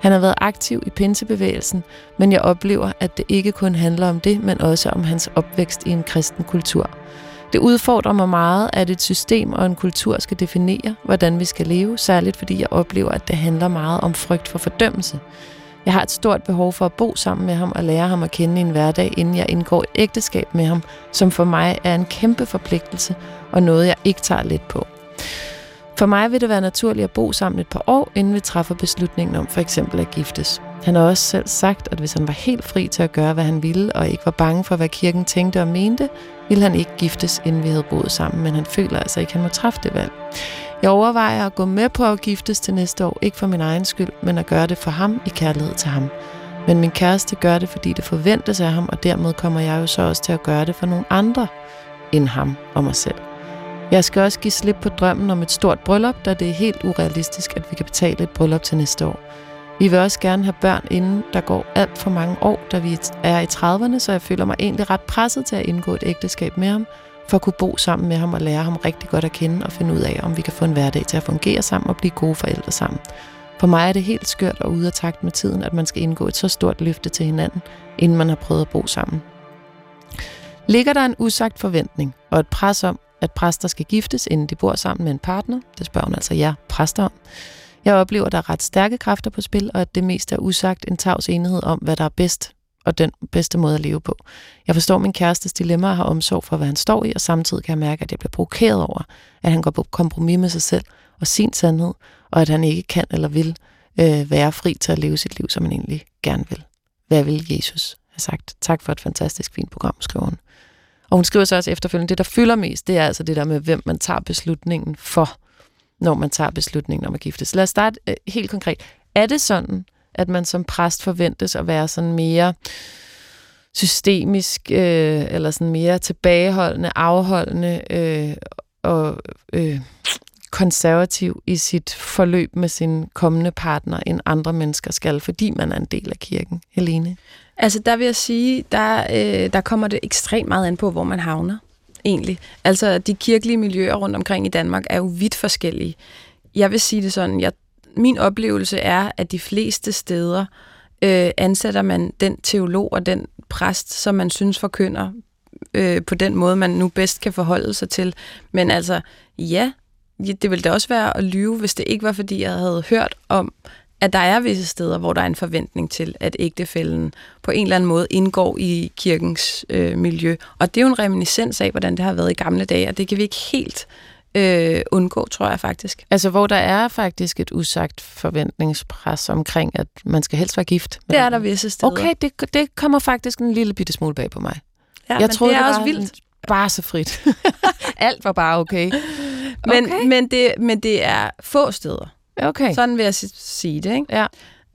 Han har været aktiv i pinsebevægelsen, men jeg oplever, at det ikke kun handler om det, men også om hans opvækst i en kristen kultur. Det udfordrer mig meget, at et system og en kultur skal definere, hvordan vi skal leve, særligt fordi jeg oplever, at det handler meget om frygt for fordømmelse. Jeg har et stort behov for at bo sammen med ham og lære ham at kende i en hverdag, inden jeg indgår et ægteskab med ham, som for mig er en kæmpe forpligtelse og noget, jeg ikke tager let på. For mig vil det være naturligt at bo sammen et par år, inden vi træffer beslutningen om for eksempel at giftes. Han har også selv sagt, at hvis han var helt fri til at gøre, hvad han ville, og ikke var bange for, hvad kirken tænkte og mente, ville han ikke giftes, inden vi havde boet sammen, men han føler altså ikke, at han må træffe det valg. Jeg overvejer at gå med på at giftes til næste år, ikke for min egen skyld, men at gøre det for ham i kærlighed til ham. Men min kæreste gør det, fordi det forventes af ham, og dermed kommer jeg jo så også til at gøre det for nogle andre end ham og mig selv. Jeg skal også give slip på drømmen om et stort bryllup, da det er helt urealistisk, at vi kan betale et bryllup til næste år. Vi vil også gerne have børn, inden der går alt for mange år, da vi er i 30'erne, så jeg føler mig egentlig ret presset til at indgå et ægteskab med ham, for at kunne bo sammen med ham og lære ham rigtig godt at kende og finde ud af, om vi kan få en hverdag til at fungere sammen og blive gode forældre sammen. For mig er det helt skørt og ude af takt med tiden, at man skal indgå et så stort løfte til hinanden, inden man har prøvet at bo sammen. Ligger der en usagt forventning og et pres om, at præster skal giftes, inden de bor sammen med en partner, det spørger hun altså jer præster om, jeg oplever, at der er ret stærke kræfter på spil, og at det mest er usagt en tavs enighed om, hvad der er bedst og den bedste måde at leve på. Jeg forstår min kærestes dilemma og har omsorg for, hvad han står i, og samtidig kan jeg mærke, at jeg bliver provokeret over, at han går på kompromis med sig selv og sin sandhed, og at han ikke kan eller vil øh, være fri til at leve sit liv, som han egentlig gerne vil. Hvad vil Jesus have sagt? Tak for et fantastisk fint program, skriver hun. Og hun skriver så også efterfølgende, det der fylder mest, det er altså det der med, hvem man tager beslutningen for, når man tager beslutningen om at gifte Lad os starte øh, helt konkret. Er det sådan, at man som præst forventes at være sådan mere systemisk, øh, eller sådan mere tilbageholdende, afholdende øh, og øh, konservativ i sit forløb med sin kommende partner, end andre mennesker skal, fordi man er en del af kirken. Helene? Altså, der vil jeg sige, der, øh, der kommer det ekstremt meget an på, hvor man havner, egentlig. Altså, de kirkelige miljøer rundt omkring i Danmark er jo vidt forskellige. Jeg vil sige det sådan, jeg, min oplevelse er, at de fleste steder øh, ansætter man den teolog og den præst, som man synes forkynder øh, på den måde, man nu bedst kan forholde sig til. Men altså, ja, det ville da også være at lyve, hvis det ikke var, fordi jeg havde hørt om, at der er visse steder, hvor der er en forventning til, at ægtefælden på en eller anden måde indgår i kirkens øh, miljø. Og det er jo en reminiscens af, hvordan det har været i gamle dage, og det kan vi ikke helt øh, undgå, tror jeg faktisk. Altså, hvor der er faktisk et usagt forventningspres omkring, at man skal helst være gift. Det er der visse steder. Okay, det, det kommer faktisk en lille bitte smule bag på mig. Ja, jeg troede, det er det også vildt. Bare så frit. Alt var bare okay. Men, okay. men, det, men det er få steder. Okay. Sådan vil jeg sige det, ikke? Ja.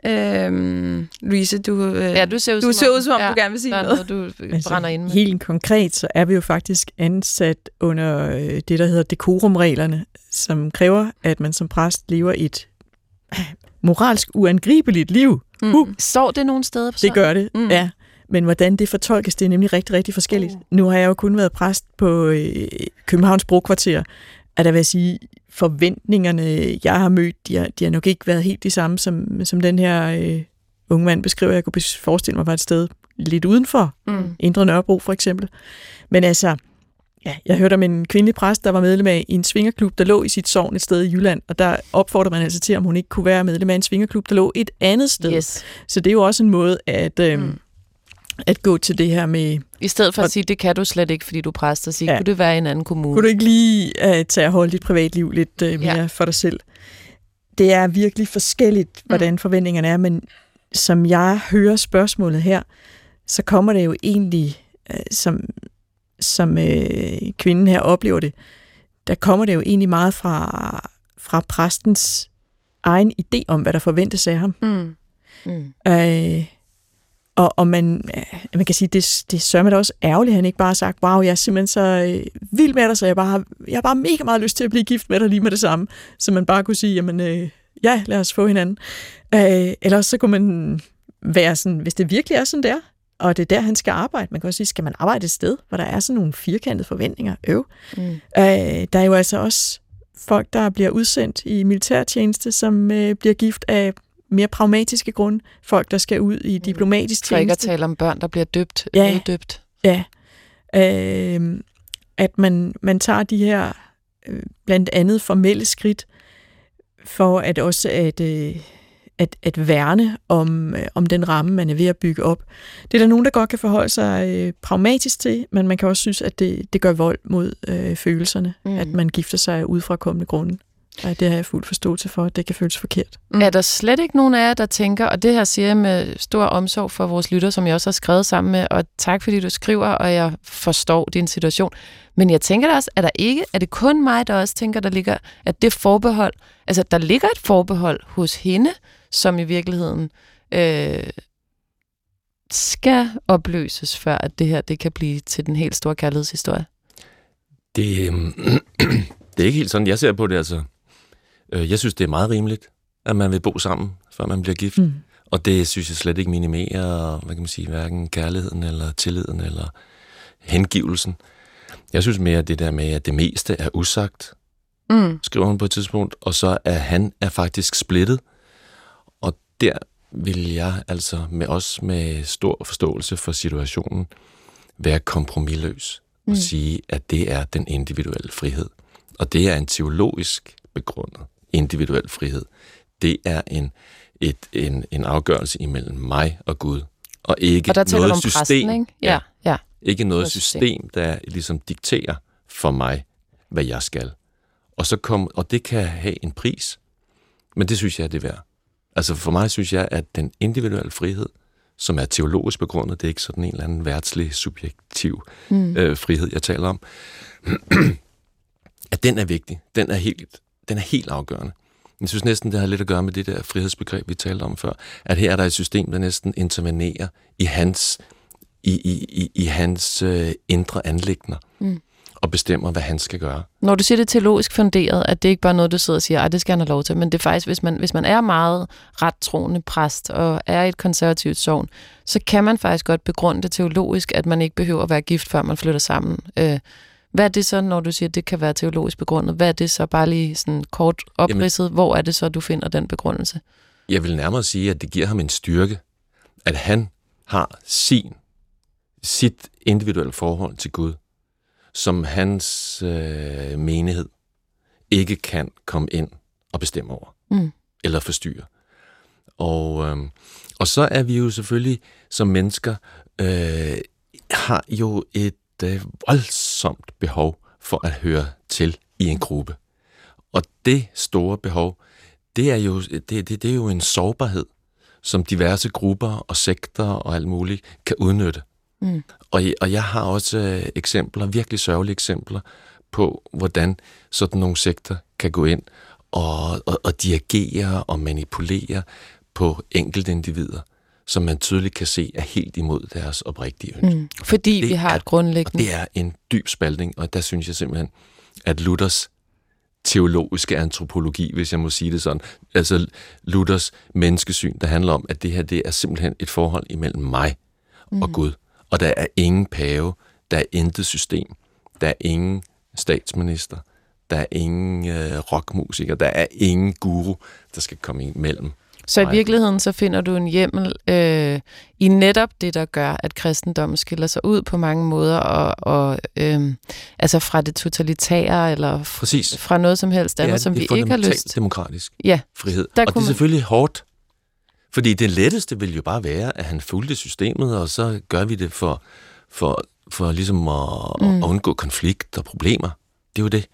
Øhm, Louise, du, øh, ja, du ser ud, du som, ser ud som om, ja, du gerne vil sige der noget. noget. du altså, brænder ind med. Helt konkret, så er vi jo faktisk ansat under øh, det, der hedder dekorumreglerne, som kræver, at man som præst lever et øh, moralsk uangribeligt liv. Mm. Uh. Står det nogle steder? På det gør det, mm. ja. Men hvordan det fortolkes, det er nemlig rigtig, rigtig forskelligt. Uh. Nu har jeg jo kun været præst på øh, Københavns Brokvarter, at der vil jeg sige, forventningerne, jeg har mødt, de har, de har nok ikke været helt de samme, som, som den her øh, unge mand beskriver. Jeg kunne forestille mig var et sted lidt udenfor. Mm. Indre Nørrebro for eksempel. Men altså, ja, jeg hørte om en kvindelig præst, der var medlem af en svingerklub, der lå i sit sovn et sted i Jylland, og der opfordrer man altså til, om hun ikke kunne være medlem af en svingerklub, der lå et andet sted. Yes. Så det er jo også en måde at... Øh, mm at gå til det her med... I stedet for at sige, det kan du slet ikke, fordi du er præst, og sige, ja. kunne det være i en anden kommune? Kunne du ikke lige uh, tage og holde dit privatliv lidt uh, mere ja. for dig selv? Det er virkelig forskelligt, hvordan mm. forventningerne er, men som jeg hører spørgsmålet her, så kommer det jo egentlig, uh, som, som uh, kvinden her oplever det, der kommer det jo egentlig meget fra, fra præstens egen idé om, hvad der forventes af ham. Mm. Mm. Uh, og, og man, man kan sige, det, det sørger da også ærgerligt, at han ikke bare har sagt, wow, jeg er simpelthen så øh, vild med dig, så jeg, bare har, jeg har bare mega meget lyst til at blive gift med dig lige med det samme. Så man bare kunne sige, jamen øh, ja, lad os få hinanden. Øh, ellers så kunne man være sådan, hvis det virkelig er sådan der, og det er der, han skal arbejde. Man kan også sige, skal man arbejde et sted, hvor der er sådan nogle firkantede forventninger? Øv. Mm. Øh, der er jo altså også folk, der bliver udsendt i militærtjeneste, som øh, bliver gift af mere pragmatiske grunde. Folk, der skal ud i mm. diplomatisk tjeneste. For ikke at tale om børn, der bliver døbt. Ja, uddøbt. ja. Øh, at man, man tager de her øh, blandt andet formelle skridt for at også at, øh, at, at værne om, øh, om den ramme, man er ved at bygge op. Det er der nogen, der godt kan forholde sig øh, pragmatisk til, men man kan også synes, at det, det gør vold mod øh, følelserne, mm. at man gifter sig ud fra kommende grunde. Nej, det har jeg fuldt forståelse for, at det kan føles forkert. Mm. Er der slet ikke nogen af jer, der tænker, og det her siger jeg med stor omsorg for vores lytter, som jeg også har skrevet sammen med, og tak fordi du skriver, og jeg forstår din situation. Men jeg tænker da også, er der ikke, er det kun mig, der også tænker, der ligger, at det forbehold, altså der ligger et forbehold hos hende, som i virkeligheden øh, skal opløses, før at det her det kan blive til den helt store kærlighedshistorie? Det, øh, det er ikke helt sådan, jeg ser på det altså. Øh, jeg synes, det er meget rimeligt, at man vil bo sammen, før man bliver gift. Mm. Og det synes jeg slet ikke minimerer, hvad kan man sige, hverken kærligheden eller tilliden eller hengivelsen. Jeg synes mere det der med, at det meste er usagt, mm. skriver hun på et tidspunkt, og så er han er faktisk splittet. Og der vil jeg altså med os med stor forståelse for situationen være kompromilløs og mm. sige, at det er den individuelle frihed. Og det er en teologisk begrundet individuel frihed. Det er en, et, en, en afgørelse imellem mig og Gud, og ikke og der noget om system. Præsten, ikke? Ja, ja. Ikke noget system, der ligesom dikterer for mig, hvad jeg skal. Og, så kom, og det kan have en pris, men det synes jeg, det er værd. Altså for mig synes jeg, at den individuelle frihed, som er teologisk begrundet, det er ikke sådan en eller anden værtslig, subjektiv mm. øh, frihed, jeg taler om, at den er vigtig. Den er helt, den er helt afgørende. Jeg synes næsten, det har lidt at gøre med det der frihedsbegreb, vi talte om før, at her er der et system, der næsten intervenerer i hans, i, i, i, i hans øh, indre anlægner. Mm og bestemmer, hvad han skal gøre. Når du siger det teologisk funderet, at det ikke bare er noget, du sidder og siger, at det skal han have lov til, men det er faktisk, hvis man, hvis man er meget ret troende præst og er i et konservativt sovn, så kan man faktisk godt begrunde det teologisk, at man ikke behøver at være gift, før man flytter sammen. Øh, hvad er det så, når du siger, at det kan være teologisk begrundet? Hvad er det så bare lige sådan kort opridset? Jamen, Hvor er det så, du finder den begrundelse? Jeg vil nærmere sige, at det giver ham en styrke, at han har sin, sit individuelle forhold til Gud som hans øh, menighed ikke kan komme ind og bestemme over. Mm. Eller forstyrre. Og, øh, og så er vi jo selvfølgelig som mennesker, øh, har jo et øh, voldsomt behov for at høre til i en gruppe. Og det store behov, det er jo, det, det, det er jo en sårbarhed, som diverse grupper og sekter og alt muligt kan udnytte. Mm. Og, og jeg har også øh, eksempler, virkelig sørgelige eksempler, på hvordan sådan nogle sekter kan gå ind og, og, og dirigere og manipulere på enkelte individer, som man tydeligt kan se er helt imod deres oprigtige ønske. Mm. Fordi det vi har er, et grundlæggende... det er en dyb spaltning, og der synes jeg simpelthen, at Luthers teologiske antropologi, hvis jeg må sige det sådan, altså Luthers menneskesyn, der handler om, at det her det er simpelthen et forhold imellem mig mm. og Gud. Og der er ingen pave, der er intet system, der er ingen statsminister, der er ingen øh, rockmusiker, der er ingen guru, der skal komme imellem. Så i virkeligheden så finder du en hjemmel øh, i netop det, der gør, at kristendommen skiller sig ud på mange måder, og, og øh, altså fra det totalitære, eller Præcis. fra noget som helst andet, som vi ikke har lyst. demokratisk ja. frihed. Og det er selvfølgelig hårdt, fordi det letteste vil jo bare være, at han fulgte systemet, og så gør vi det for, for, for ligesom at, mm. at undgå konflikt og problemer. Det er jo det.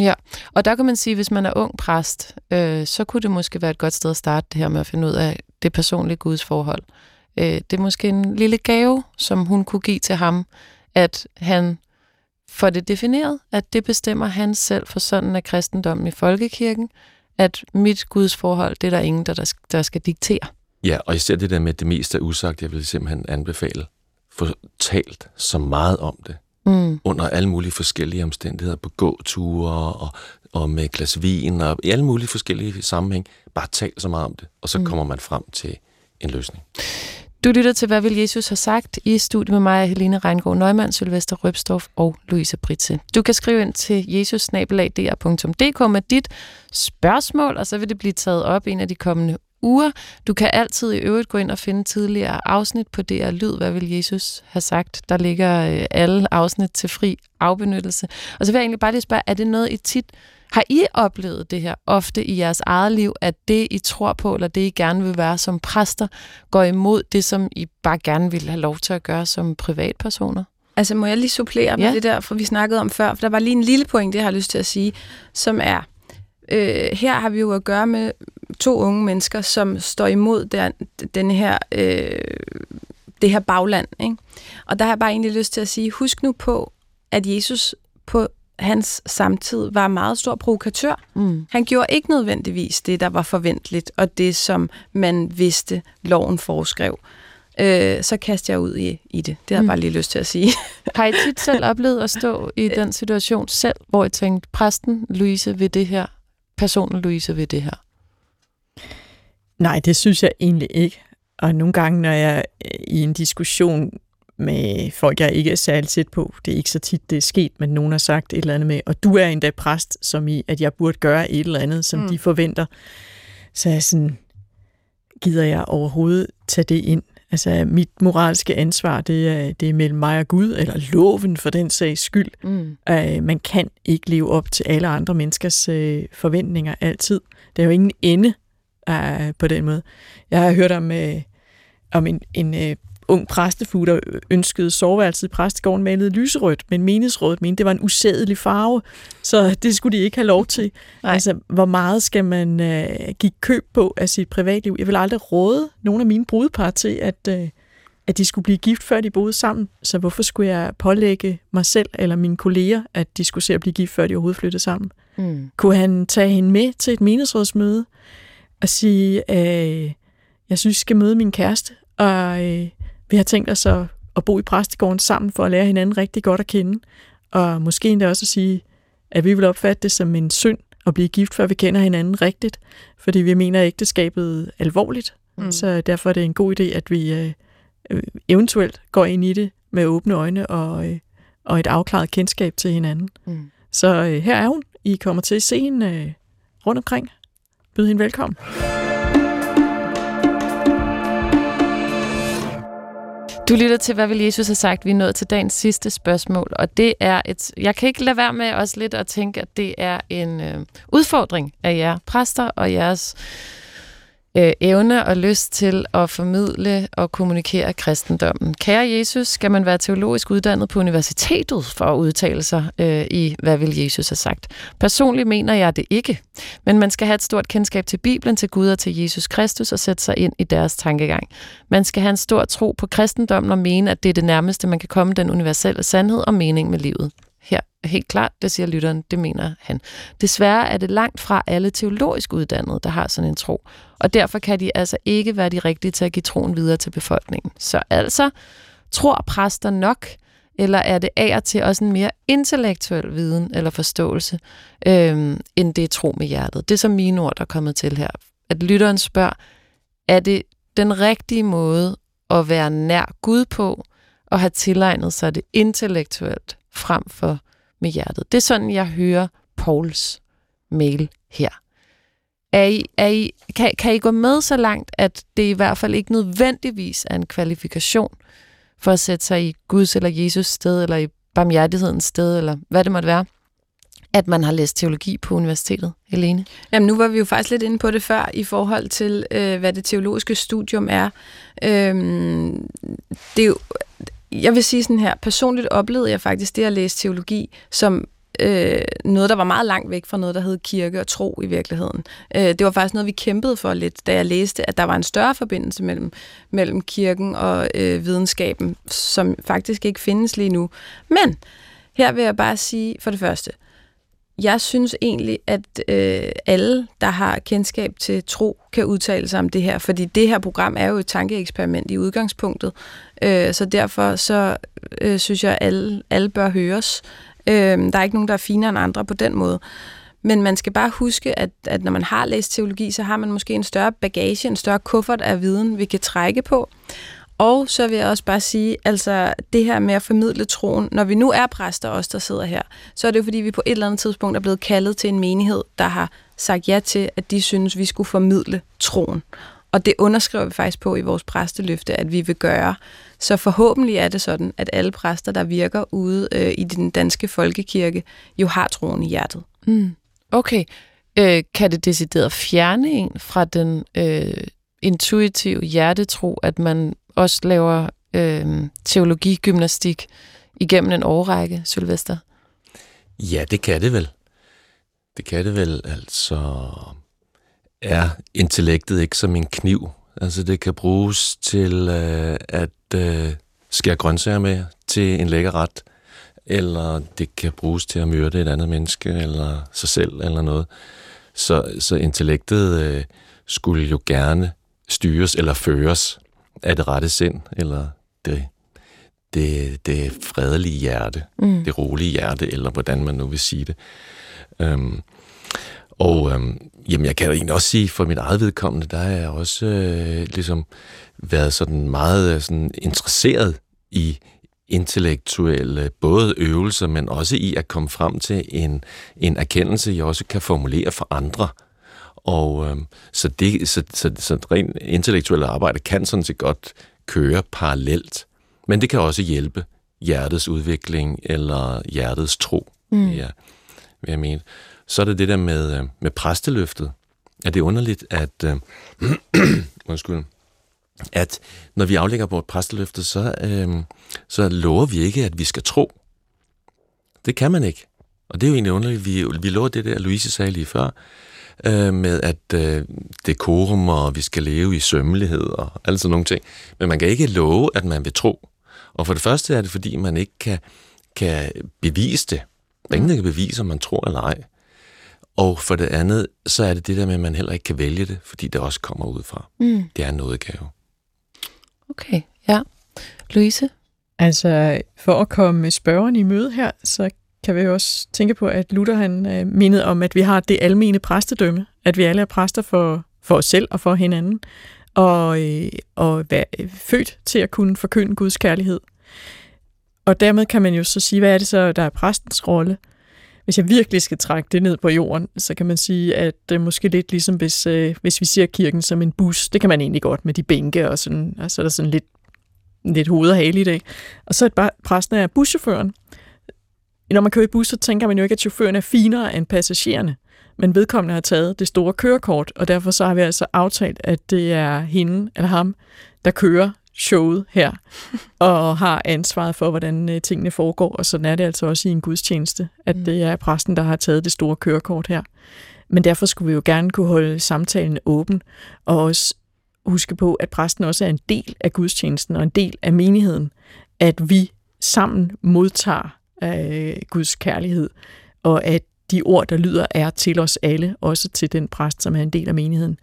Ja, og der kan man sige, at hvis man er ung præst, øh, så kunne det måske være et godt sted at starte det her med at finde ud af det personlige Guds forhold. Øh, det er måske en lille gave, som hun kunne give til ham, at han får det defineret, at det bestemmer han selv for sådan af kristendommen i folkekirken, at mit Guds forhold, det er der ingen, der, der skal diktere. Ja, og især det der med det meste er usagt, jeg vil simpelthen anbefale. Få talt så meget om det. Mm. Under alle mulige forskellige omstændigheder, på gåture og, og med glas vin, og i alle mulige forskellige sammenhæng. Bare tal så meget om det, og så mm. kommer man frem til en løsning. Du lytter til, hvad vil Jesus have sagt? I studiet med mig, Helene Reingård Neumann, Sylvester Røbstorff og Louise Britse. Du kan skrive ind til jesusnabelag.dr.dk med dit spørgsmål, og så vil det blive taget op en af de kommende uger. Du kan altid i øvrigt gå ind og finde tidligere afsnit på DR Lyd, hvad vil Jesus have sagt. Der ligger øh, alle afsnit til fri afbenyttelse. Og så vil jeg egentlig bare lige spørge, er det noget, I tit har I oplevet det her ofte i jeres eget liv, at det, I tror på, eller det, I gerne vil være som præster, går imod det, som I bare gerne vil have lov til at gøre som privatpersoner? Altså, må jeg lige supplere med ja. det der, for vi snakkede om før, for der var lige en lille point, det jeg har lyst til at sige, som er, øh, her har vi jo at gøre med to unge mennesker, som står imod der, den her, øh, det her bagland. Ikke? Og der har jeg bare egentlig lyst til at sige, husk nu på, at Jesus på hans samtid var meget stor provokatør. Mm. Han gjorde ikke nødvendigvis det, der var forventeligt, og det, som man vidste, loven foreskrev. Øh, så kaster jeg ud i, i det. Det har jeg mm. bare lige lyst til at sige. har I tit selv oplevet at stå i den situation selv, hvor I tænkte, præsten Louise ved det her, personen Louise ved det her? Nej, det synes jeg egentlig ikke. Og nogle gange, når jeg er i en diskussion med folk, jeg ikke er særlig tæt på, det er ikke så tit, det er sket, men nogen har sagt et eller andet med, og du er endda præst, som i, at jeg burde gøre et eller andet, som mm. de forventer. Så er sådan, gider jeg overhovedet tage det ind? Altså, mit moralske ansvar, det er, det er mellem mig og Gud, eller loven for den sags skyld. Mm. Uh, man kan ikke leve op til alle andre menneskers uh, forventninger altid. Der er jo ingen ende uh, på den måde. Jeg har hørt om, uh, om en, en uh, ung præstefugl, der ønskede soveværelset i præstegården malet lyserødt, men menighedsrådet mente, det var en usædelig farve, så det skulle de ikke have lov til. Nej. Altså, hvor meget skal man uh, give køb på af sit privatliv? Jeg vil aldrig råde nogle af mine brudepar til, at, uh, at de skulle blive gift, før de boede sammen. Så hvorfor skulle jeg pålægge mig selv eller mine kolleger, at de skulle se at blive gift, før de overhovedet flyttede sammen? Mm. Kunne han tage hende med til et menighedsrådsmøde og sige, øh, jeg synes, jeg skal møde min kæreste, og øh, vi har tænkt os at, at bo i præstegården sammen for at lære hinanden rigtig godt at kende. Og måske endda også at sige, at vi vil opfatte det som en synd at blive gift, før vi kender hinanden rigtigt, fordi vi mener ægteskabet alvorligt. Mm. Så derfor er det en god idé, at vi øh, øh, eventuelt går ind i det med åbne øjne og, øh, og et afklaret kendskab til hinanden. Mm. Så øh, her er hun. I kommer til at se hende øh, rundt omkring byde hende velkommen. Du lytter til, hvad vil Jesus have sagt? Vi er nået til dagens sidste spørgsmål, og det er et... Jeg kan ikke lade være med også lidt at tænke, at det er en øh, udfordring af jer præster og jeres øh, Øh, evne og lyst til at formidle og kommunikere kristendommen. Kære Jesus, skal man være teologisk uddannet på universitetet for at udtale sig øh, i, hvad vil Jesus have sagt? Personligt mener jeg det ikke, men man skal have et stort kendskab til Bibelen, til Gud og til Jesus Kristus og sætte sig ind i deres tankegang. Man skal have en stor tro på kristendommen og mene, at det er det nærmeste, man kan komme den universelle sandhed og mening med livet her helt klart, det siger lytteren, det mener han. Desværre er det langt fra alle teologisk uddannede, der har sådan en tro, og derfor kan de altså ikke være de rigtige til at give troen videre til befolkningen. Så altså, tror præster nok, eller er det af og til også en mere intellektuel viden eller forståelse, øhm, end det er tro med hjertet? Det er så mine ord, der er kommet til her. At lytteren spørger, er det den rigtige måde at være nær Gud på, og have tilegnet sig det intellektuelt frem for med hjertet. Det er sådan, jeg hører Pauls mail her. Er I, er I, kan, kan I gå med så langt, at det i hvert fald ikke nødvendigvis er en kvalifikation for at sætte sig i Guds eller Jesus sted, eller i barmhjertighedens sted, eller hvad det måtte være, at man har læst teologi på universitetet, Helene? Jamen, nu var vi jo faktisk lidt inde på det før, i forhold til, øh, hvad det teologiske studium er. Øhm, det er jo jeg vil sige sådan her, personligt oplevede jeg faktisk det at læse teologi som øh, noget, der var meget langt væk fra noget, der hed kirke og tro i virkeligheden. Øh, det var faktisk noget, vi kæmpede for lidt, da jeg læste, at der var en større forbindelse mellem, mellem kirken og øh, videnskaben, som faktisk ikke findes lige nu. Men her vil jeg bare sige for det første, jeg synes egentlig, at øh, alle, der har kendskab til tro, kan udtale sig om det her, fordi det her program er jo et tankeeksperiment i udgangspunktet, øh, så derfor så øh, synes jeg, at alle, alle bør høres. Øh, der er ikke nogen, der er finere end andre på den måde. Men man skal bare huske, at, at når man har læst teologi, så har man måske en større bagage, en større kuffert af viden, vi kan trække på. Og så vil jeg også bare sige, altså det her med at formidle troen, når vi nu er præster, os der sidder her, så er det jo fordi, vi på et eller andet tidspunkt er blevet kaldet til en menighed, der har sagt ja til, at de synes, vi skulle formidle troen. Og det underskriver vi faktisk på i vores præsteløfte, at vi vil gøre. Så forhåbentlig er det sådan, at alle præster, der virker ude øh, i den danske folkekirke, jo har troen i hjertet. Mm. Okay. Øh, kan det decideret fjerne en fra den øh, intuitive hjertetro, at man også laver øh, teologigymnastik igennem en årrække, Sylvester? Ja, det kan det vel. Det kan det vel. Altså, er intellektet ikke som en kniv? Altså, det kan bruges til øh, at øh, skære grøntsager med til en lækker ret, eller det kan bruges til at myrde et andet menneske, eller sig selv, eller noget. Så, så intellektet øh, skulle jo gerne styres eller føres af det rette sind, eller det, det, det fredelige hjerte, mm. det rolige hjerte, eller hvordan man nu vil sige det. Øhm, Og øhm, jamen, jeg kan jo egentlig også sige, for mit eget vedkommende, der er jeg også øh, ligesom været sådan meget øh, sådan interesseret i intellektuelle både øvelser, men også i at komme frem til en, en erkendelse, jeg også kan formulere for andre. Og øhm, så, det, så, så, så rent intellektuelle arbejde kan sådan set godt køre parallelt, men det kan også hjælpe hjertets udvikling eller hjertets tro, mm. ja, vil jeg mene. Så er det det der med, øh, med præsteløftet. Er det underligt, at, øh, undskyld, at når vi aflægger vores præsteløfte, så, øh, så lover vi ikke, at vi skal tro. Det kan man ikke. Og det er jo egentlig underligt. Vi, vi lover det der, Louise sagde lige før, øh, med at øh, dekorum, og vi skal leve i sømmelighed og alle sådan nogle ting. Men man kan ikke love, at man vil tro. Og for det første er det, fordi man ikke kan, kan bevise det. Der er ingen, der kan bevise, om man tror eller ej. Og for det andet, så er det det der med, at man heller ikke kan vælge det, fordi det også kommer ud fra. Mm. Det er en nådegave. Okay, ja. Louise? Altså, for at komme med spørgeren i møde her, så kan vi også tænke på, at Luther han øh, mindede om, at vi har det almene præstedømme, at vi alle er præster for, for os selv og for hinanden, og, øh, og være øh, født til at kunne forkynde Guds kærlighed. Og dermed kan man jo så sige, hvad er det så, der er præstens rolle? Hvis jeg virkelig skal trække det ned på jorden, så kan man sige, at det er måske lidt ligesom, hvis, øh, hvis vi ser kirken som en bus. Det kan man egentlig godt med de bænke, og, sådan, og så er der sådan lidt, lidt hoved og hale i det. Og så er præsten er buschaufføren. Når man kører i bus, så tænker man jo ikke, at chaufføren er finere end passagererne. Men vedkommende har taget det store kørekort, og derfor så har vi altså aftalt, at det er hende eller ham, der kører showet her, og har ansvaret for, hvordan øh, tingene foregår. Og sådan er det altså også i en gudstjeneste, at mm. det er præsten, der har taget det store kørekort her. Men derfor skulle vi jo gerne kunne holde samtalen åben, og også huske på, at præsten også er en del af gudstjenesten og en del af menigheden. At vi sammen modtager øh, Guds kærlighed, og at de ord, der lyder, er til os alle, også til den præst, som er en del af menigheden.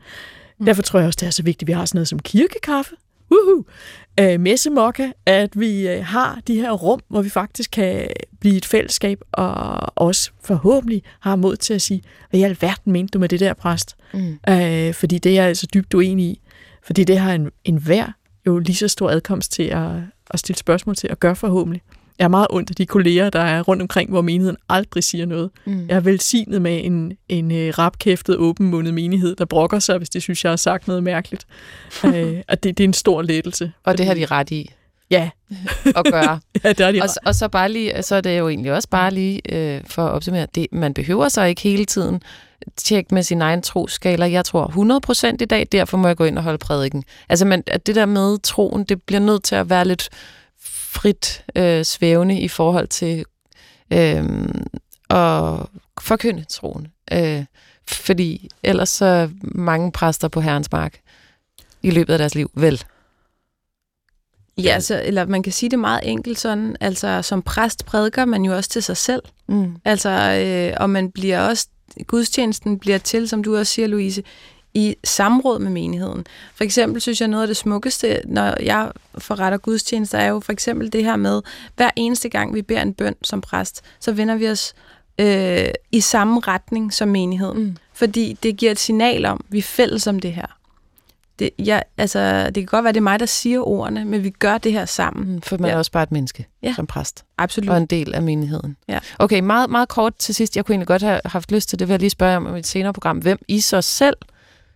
Mm. Derfor tror jeg også, det er så vigtigt, at vi har sådan noget som kirkekaffe, Woohoo! Øh, messemokka, at vi øh, har de her rum, hvor vi faktisk kan blive et fællesskab, og også forhåbentlig har mod til at sige, hvad i alverden mente du med det der præst? Mm. Øh, fordi det er jeg altså dybt uenig i. Fordi det har en, en hver jo lige så stor adkomst til at, at stille spørgsmål til, og gøre forhåbentlig. Jeg er meget ondt af de kolleger, der er rundt omkring, hvor menigheden aldrig siger noget. Mm. Jeg er velsignet med en, en uh, rapkæftet, åbenmundet menighed, der brokker sig, hvis de synes, jeg har sagt noget mærkeligt. uh, og det, det er en stor lettelse. Og det har de ret i. Ja. at gøre. ja, det har de og, og så bare lige, så er det jo egentlig også bare lige øh, for at opsummere, det, man behøver så ikke hele tiden tjekke med sin egen troskala. Jeg tror 100% i dag, derfor må jeg gå ind og holde prædiken. Altså, man, at det der med troen, det bliver nødt til at være lidt frit øh, svævende i forhold til øh, at forkynde troen. Øh, fordi ellers så mange præster på herrens mark i løbet af deres liv, vel? Ja, altså, eller man kan sige det meget enkelt sådan, altså som præst prædiker man jo også til sig selv. Mm. Altså, øh, og man bliver også, gudstjenesten bliver til, som du også siger, Louise, i samråd med menigheden. For eksempel synes jeg noget af det smukkeste, når jeg forretter gudstjenester, er jo for eksempel det her med, hver eneste gang vi beder en bøn som præst, så vender vi os øh, i samme retning som menigheden. Mm. Fordi det giver et signal om, at vi er fælles om det her. Det, jeg, altså, det kan godt være, det er mig, der siger ordene, men vi gør det her sammen. Mm, for man ja. er også bare et menneske ja. som præst. Absolut. Og en del af menigheden. Ja. Okay, meget, meget kort til sidst. Jeg kunne egentlig godt have haft lyst til det, vil jeg lige spørge om i et senere program. Hvem I så selv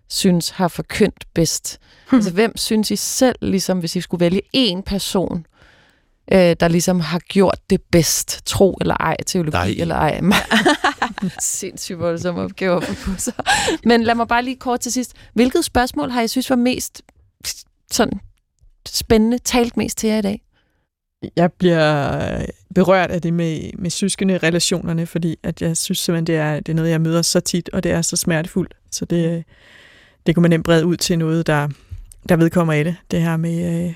synes har forkyndt bedst? Hmm. Altså, hvem synes I selv, ligesom hvis I skulle vælge en person, øh, der ligesom har gjort det bedst, tro eller ej, teologi Nej. eller ej? Sindssygt voldsom opgave på sig. Men lad mig bare lige kort til sidst. Hvilket spørgsmål har I synes var mest sådan spændende, talt mest til jer i dag? Jeg bliver berørt af det med, med søskende relationerne, fordi at jeg synes simpelthen, det er, det er noget, jeg møder så tit, og det er så smertefuldt. Så det, det kunne man nemt brede ud til noget, der, der vedkommer i det. Det her med,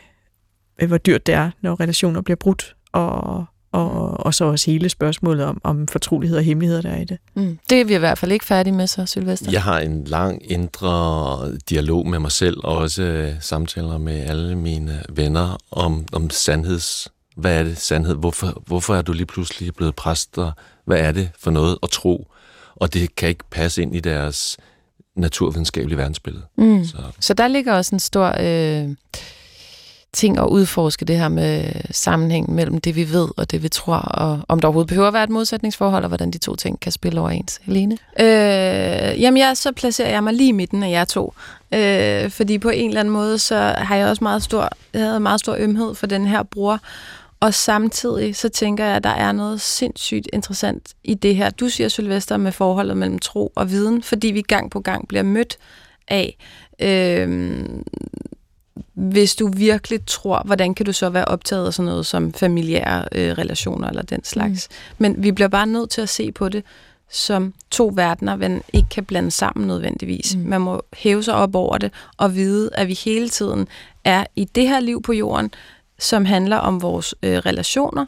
øh, hvor dyrt det er, når relationer bliver brudt, og, og, og så også hele spørgsmålet om, om fortrolighed og hemmeligheder, der er i det. Mm. Det er vi i hvert fald ikke færdige med så, Sylvester. Jeg har en lang indre dialog med mig selv, og også øh, samtaler med alle mine venner om, om sandheds... Hvad er det, sandhed? Hvorfor, hvorfor er du lige pludselig blevet præst, og hvad er det for noget at tro? og det kan ikke passe ind i deres naturvidenskabelige verdensbillede. Mm. Så. så der ligger også en stor øh, ting at udforske det her med sammenhængen mellem det, vi ved og det, vi tror, og om der overhovedet behøver at være et modsætningsforhold, og hvordan de to ting kan spille overens. Helene? Øh, jamen, jeg, så placerer jeg mig lige i midten af jer to. Øh, fordi på en eller anden måde, så har jeg også meget stor, jeg havde meget stor ømhed for den her bror, og samtidig så tænker jeg, at der er noget sindssygt interessant i det her. Du siger, Sylvester, med forholdet mellem tro og viden, fordi vi gang på gang bliver mødt af, øh, hvis du virkelig tror, hvordan kan du så være optaget af sådan noget som familiære øh, relationer eller den slags. Mm. Men vi bliver bare nødt til at se på det som to verdener, man ikke kan blande sammen nødvendigvis. Mm. Man må hæve sig op over det og vide, at vi hele tiden er i det her liv på jorden, som handler om vores øh, relationer.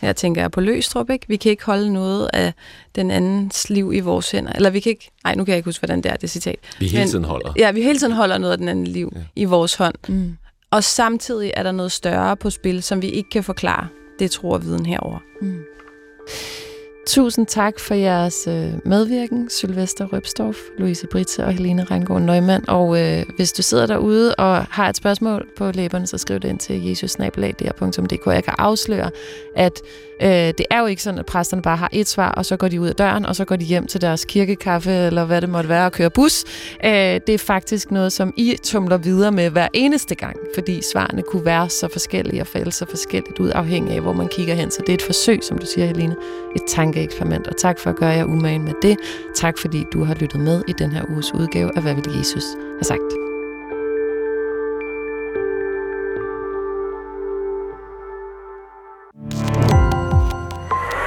Her tænker jeg på Løstrup, ikke? Vi kan ikke holde noget af den andens liv i vores hænder. Eller vi kan ikke... Nej, nu kan jeg ikke huske, hvordan det er, det citat. Vi hele tiden holder. Ja, vi hele tiden holder noget af den anden liv ja. i vores hånd. Mm. Og samtidig er der noget større på spil, som vi ikke kan forklare. Det tror viden herover. Mm. Tusind tak for jeres øh, medvirken, Sylvester Røbstorff, Louise Britze og Helene Rengård Neumann. Og øh, hvis du sidder derude og har et spørgsmål på læberne, så skriv det ind til jesusnabelag.dk. Jeg kan afsløre, at øh, det er jo ikke sådan, at præsterne bare har et svar, og så går de ud af døren, og så går de hjem til deres kirkekaffe, eller hvad det måtte være, og kører bus. Øh, det er faktisk noget, som I tumler videre med hver eneste gang, fordi svarene kunne være så forskellige og falde så forskelligt ud, afhængig af, hvor man kigger hen. Så det er et forsøg, som du siger, Helene. Et tankeeksperiment, og tak for at gøre jer umagen med det. Tak fordi du har lyttet med i den her uges udgave af Hvad vil Jesus have sagt?